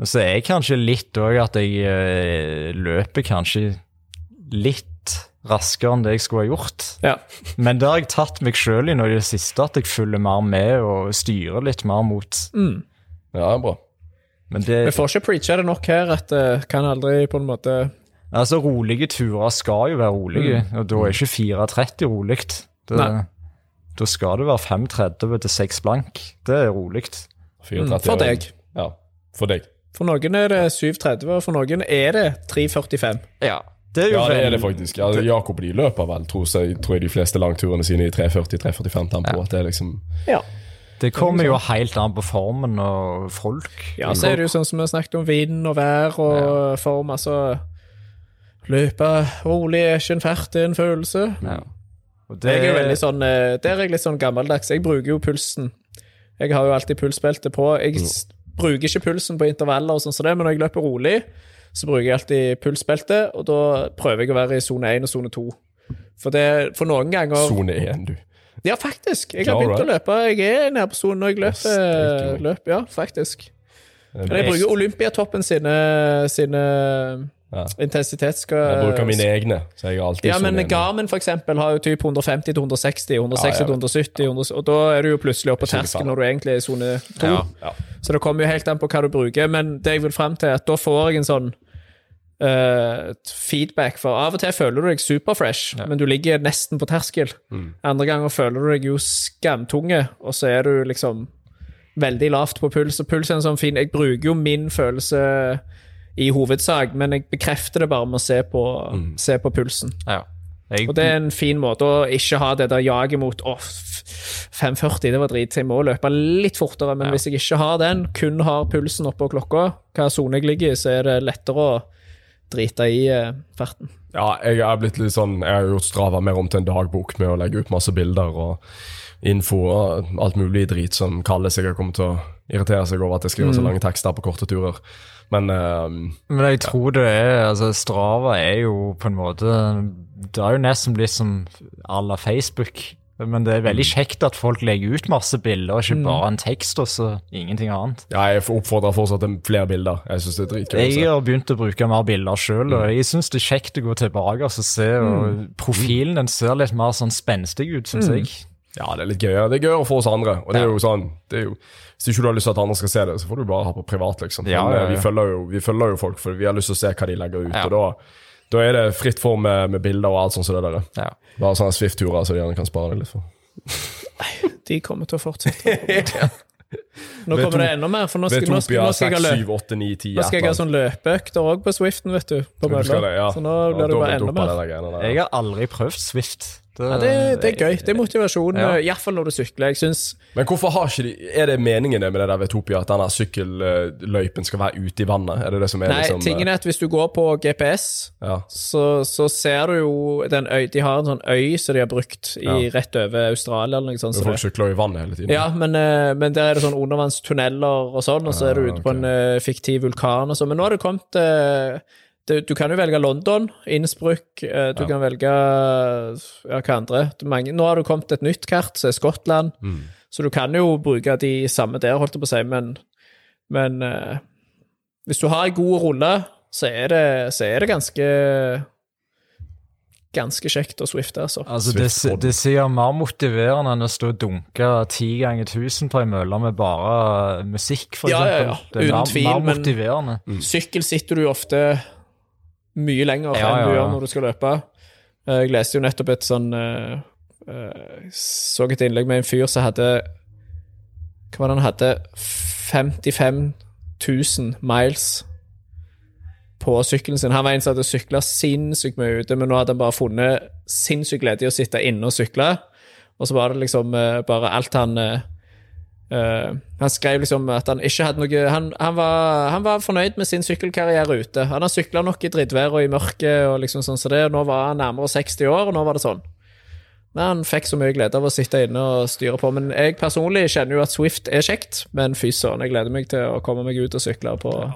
Og så er jeg kanskje litt òg at jeg eh, løper kanskje litt raskere enn det jeg skulle ha gjort. Ja. Men det har jeg tatt meg sjøl i nå i det siste, at jeg følger mer med og styrer litt mer mot. Mm. Ja, bra. Men det, Vi får ikke preacha det nok her at det kan aldri på en måte altså rolige turer skal jo være rolige, og da er ikke 4.30 rolig. Da skal det være 5.30 til 6 blank. Det er rolig. 34 Mm, for deg. Ja, for deg. For noen er det 7.30, og for noen er det 3.45. Ja, det er jo Ja, det er det faktisk. Ja, Jakob de løper vel, tror jeg, tror jeg de fleste langturene sine i 3.40-3.45 tempo. Ja. At det er liksom Ja. Det kommer jo helt an på formen og folk. ja, så er det jo sånn som vi snakket om vind og vær og form, altså Løpe rolig er ikke en fart, det er en følelse. Og Jeg er jo veldig sånn, eh, Der er jeg litt sånn gammeldags. Jeg bruker jo pulsen. Jeg har jo alltid pulsbelte på. Jeg s- bruker ikke pulsen på intervaller, og sånn som det, men når jeg løper rolig, så bruker jeg alltid pulsbelte, og da prøver jeg å være i sone 1 og sone 2. For, det, for noen ganger Sone 1, du. Ja, faktisk. Jeg har begynt å løpe. Jeg er nede på sonen når jeg løper. løp, ja, faktisk. Men jeg bruker Olympiatoppen sine, sine Ja. intensitetsska... Jeg bruker mine egne, så jeg har alltid Ja, men Garmin for eksempel har jo typ 150 til 160, 160 til 170, 100, og da er du jo plutselig oppe på terskelen når du egentlig er i sone 2. Ja. Ja. Så det kommer jo helt an på hva du bruker, men det jeg vil frem til, er at da får jeg en sånn uh, feedback, for av og til føler du deg superfresh, men du ligger nesten på terskel. Mm. Andre ganger føler du deg jo skamtunge, og så er du liksom veldig lavt på puls, og puls er en sånn fin Jeg bruker jo min følelse i hovedsak, men jeg bekrefter det bare med å se på, Mm. se på pulsen. Ja. Jeg, Og det er en fin måte å ikke ha det der jaget mot Å, 5,40, det var drit, jeg må løpe litt fortere. Men hvis jeg ikke har den, kun har pulsen oppå klokka, hva sone jeg ligger i, så er det lettere å drite i eh, farten. Ja, jeg er blitt litt sånn Jeg har gjort Strava mer om til en dagbok med å legge ut masse bilder og info og alt mulig drit som Kalle sikkert kommer til å irritere seg over at jeg skriver så lange tekster på korte turer. Men ehm, Men jeg tror det er altså Strava er jo på en måte Det har jo nesten blitt som à la Facebook. Men det er veldig kjekt at folk legger ut masse bilder, og ikke bare en tekst og så ingenting annet. ja, jeg oppfordrer fortsatt til flere bilder. Jeg synes det er dritgøy. å Jeg har begynt å bruke mer bilder sjøl, og jeg syns det er kjekt å gå tilbake og se. og Profilen den ser litt mer sånn spenstig ut, syns jeg. Ja, det er litt gøyere. Det er gøyere for oss andre. Og det er jo sånn det er jo, Hvis ikke du har lyst til at andre skal se det, så får du bare ha på privat, liksom. Men, ja, ja, ja. Vi, følger jo, vi følger jo folk, for vi har lyst til å se hva de legger ut. Og da, da er det fritt for med, med bilder og alt sånt som det der. Ja. Bare sånne Swift-turer, så de gjerne kan spare deg litt for. De kommer til å fortsette. Nå kommer det enda mer, for nå skal, nå skal, nå skal 6, jeg ha løp. 7, 8, 9, 10 Nå skal jeg ha sånn løpeøkter òg på Swiften, vet du. På Du det, ja. Så nå blir det bare enda mer. Jeg har aldri prøvd Swift. Ja, det, det er gøy. Det er motivasjon, Ja. ja. iallfall når du sykler. Jeg synes, Men hvorfor har ikke de Er det meningen med det der Vetopia, at denne sykkelløypen skal være ute i vannet? Er det det som er Nei, liksom tingen er at hvis du går på GPS, ja. så, så ser du jo den øy, De har en sånn øy som de har brukt i, Ja. rett over Australia eller noe sånt. Så Folk sykler jo i vannet hele tiden. Ja, men, eh, men der er det sånn undervannstunneler og sånn, og så er du ute på en eh, fiktiv vulkan og sånn. Men nå har det kommet det, Du kan jo velge London, Innsbruck, eh, du kan velge ja, hva andre? Mange, nå har det kommet et nytt kart, som er Skottland, så du kan jo bruke de samme der, holdt jeg på å si, men, men eh, hvis du har ei god rulle, så er det, så er det ganske Ganske kjekt å swifte, altså. Altså, det, det sier mer motiverende enn å stå og dunke ti ganger tusen på ei mølle med bare musikk, for Ja, ja, eksempel. ja. Det er Uten mer, tvil, mer men- motiverende. Sykkel sitter du jo ofte mye lenger Ja, enn du gjør når du skal løpe. Jeg leste jo nettopp et sånn eh, eh, Så et innlegg med en fyr som hadde Hva var det han hadde? 55 000 miles på sykkelen sin. Han var en som hadde sykla sinnssykt mye ute, men nå hadde han bare funnet sinnssykt glede i å sitte inne og sykle. Og så var det liksom eh, bare alt han eh, Han skrev liksom at han ikke hadde noe Han, han, var, han var fornøyd med sin sykkelkarriere ute. Han har sykla nok i drittvær og i mørket, og liksom sånn så det, og nå var han nærmere 60 år, og nå var det sånn. Men han fikk så mye glede av å sitte inne og styre på. Men jeg personlig kjenner jo at Swift er kjekt, men fy søren, jeg gleder meg til å komme meg ut og sykle på det.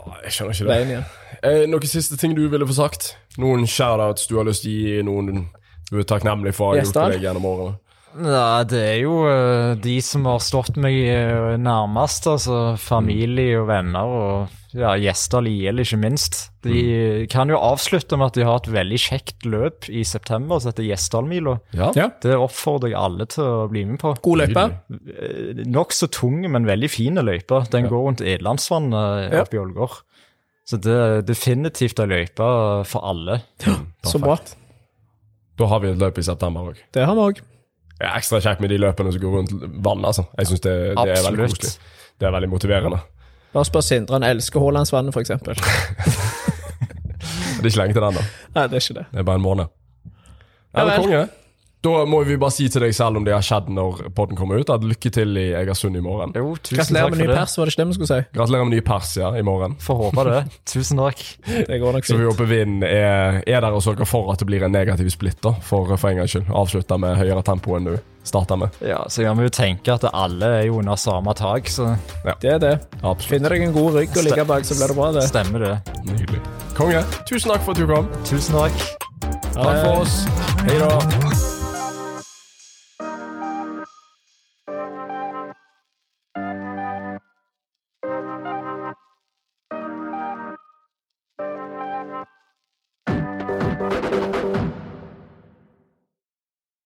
veien igjen. Eh, noen siste ting du ville få sagt? Noen shoutouts du har lyst til å gi noen du er takknemlig for å ha gjort for deg gjennom årene? Ja, det er jo eh, de som har stått meg eh, nærmest, altså familie og venner og ja, gjester Liel, ikke minst. De kan jo avslutte med at de har et veldig kjekt løp i september som heter Gjesdalmila. Ja. Ja. Det oppfordrer jeg alle til å bli med på. God løype. Eh, Nokså tung, men veldig fin løype. Den går rundt Edlandsvannet Ja. oppe i Ålgård. Så det er definitivt ei løype for alle. Så bra. Da har vi et løp i september òg. Det har vi òg. Det er ekstra kjekt med de løpene som går rundt vannet. Altså. Jeg synes det, det er veldig koselig. Det er veldig motiverende. Bare spør Sindre, han elsker Haalandsvannet, eksempel. Det er ikke lenge til den, da. Nei, det er ikke det. Det er bare en måned. Ja det er konge. Da må vi bare si til deg selv om det har skjedd når podden kommer ut, at lykke til i Egersund i morgen. Jo, tusen Gratulerer takk med ny det. pers, var det ikke det vi skulle si? Gratulerer med ny pers ja, i morgen. Får håpe det. Tusen takk. Det går nok Så vi fint. håper vinden er, er der og sørger for at det blir en negativ splitt, da, for, for en gangs skyld. Avslutter med høyere tempo enn du starta med. Ja, Så gjør vi jo tenke at alle er jo under samme tak, så Det er det. Absolutt. Finner deg en god rygg og ligge bak, så blir det bra, det. stemmer det. Nydelig. Konge, tusen takk for at du kom. Tusen takk. Takk for oss. Hei da.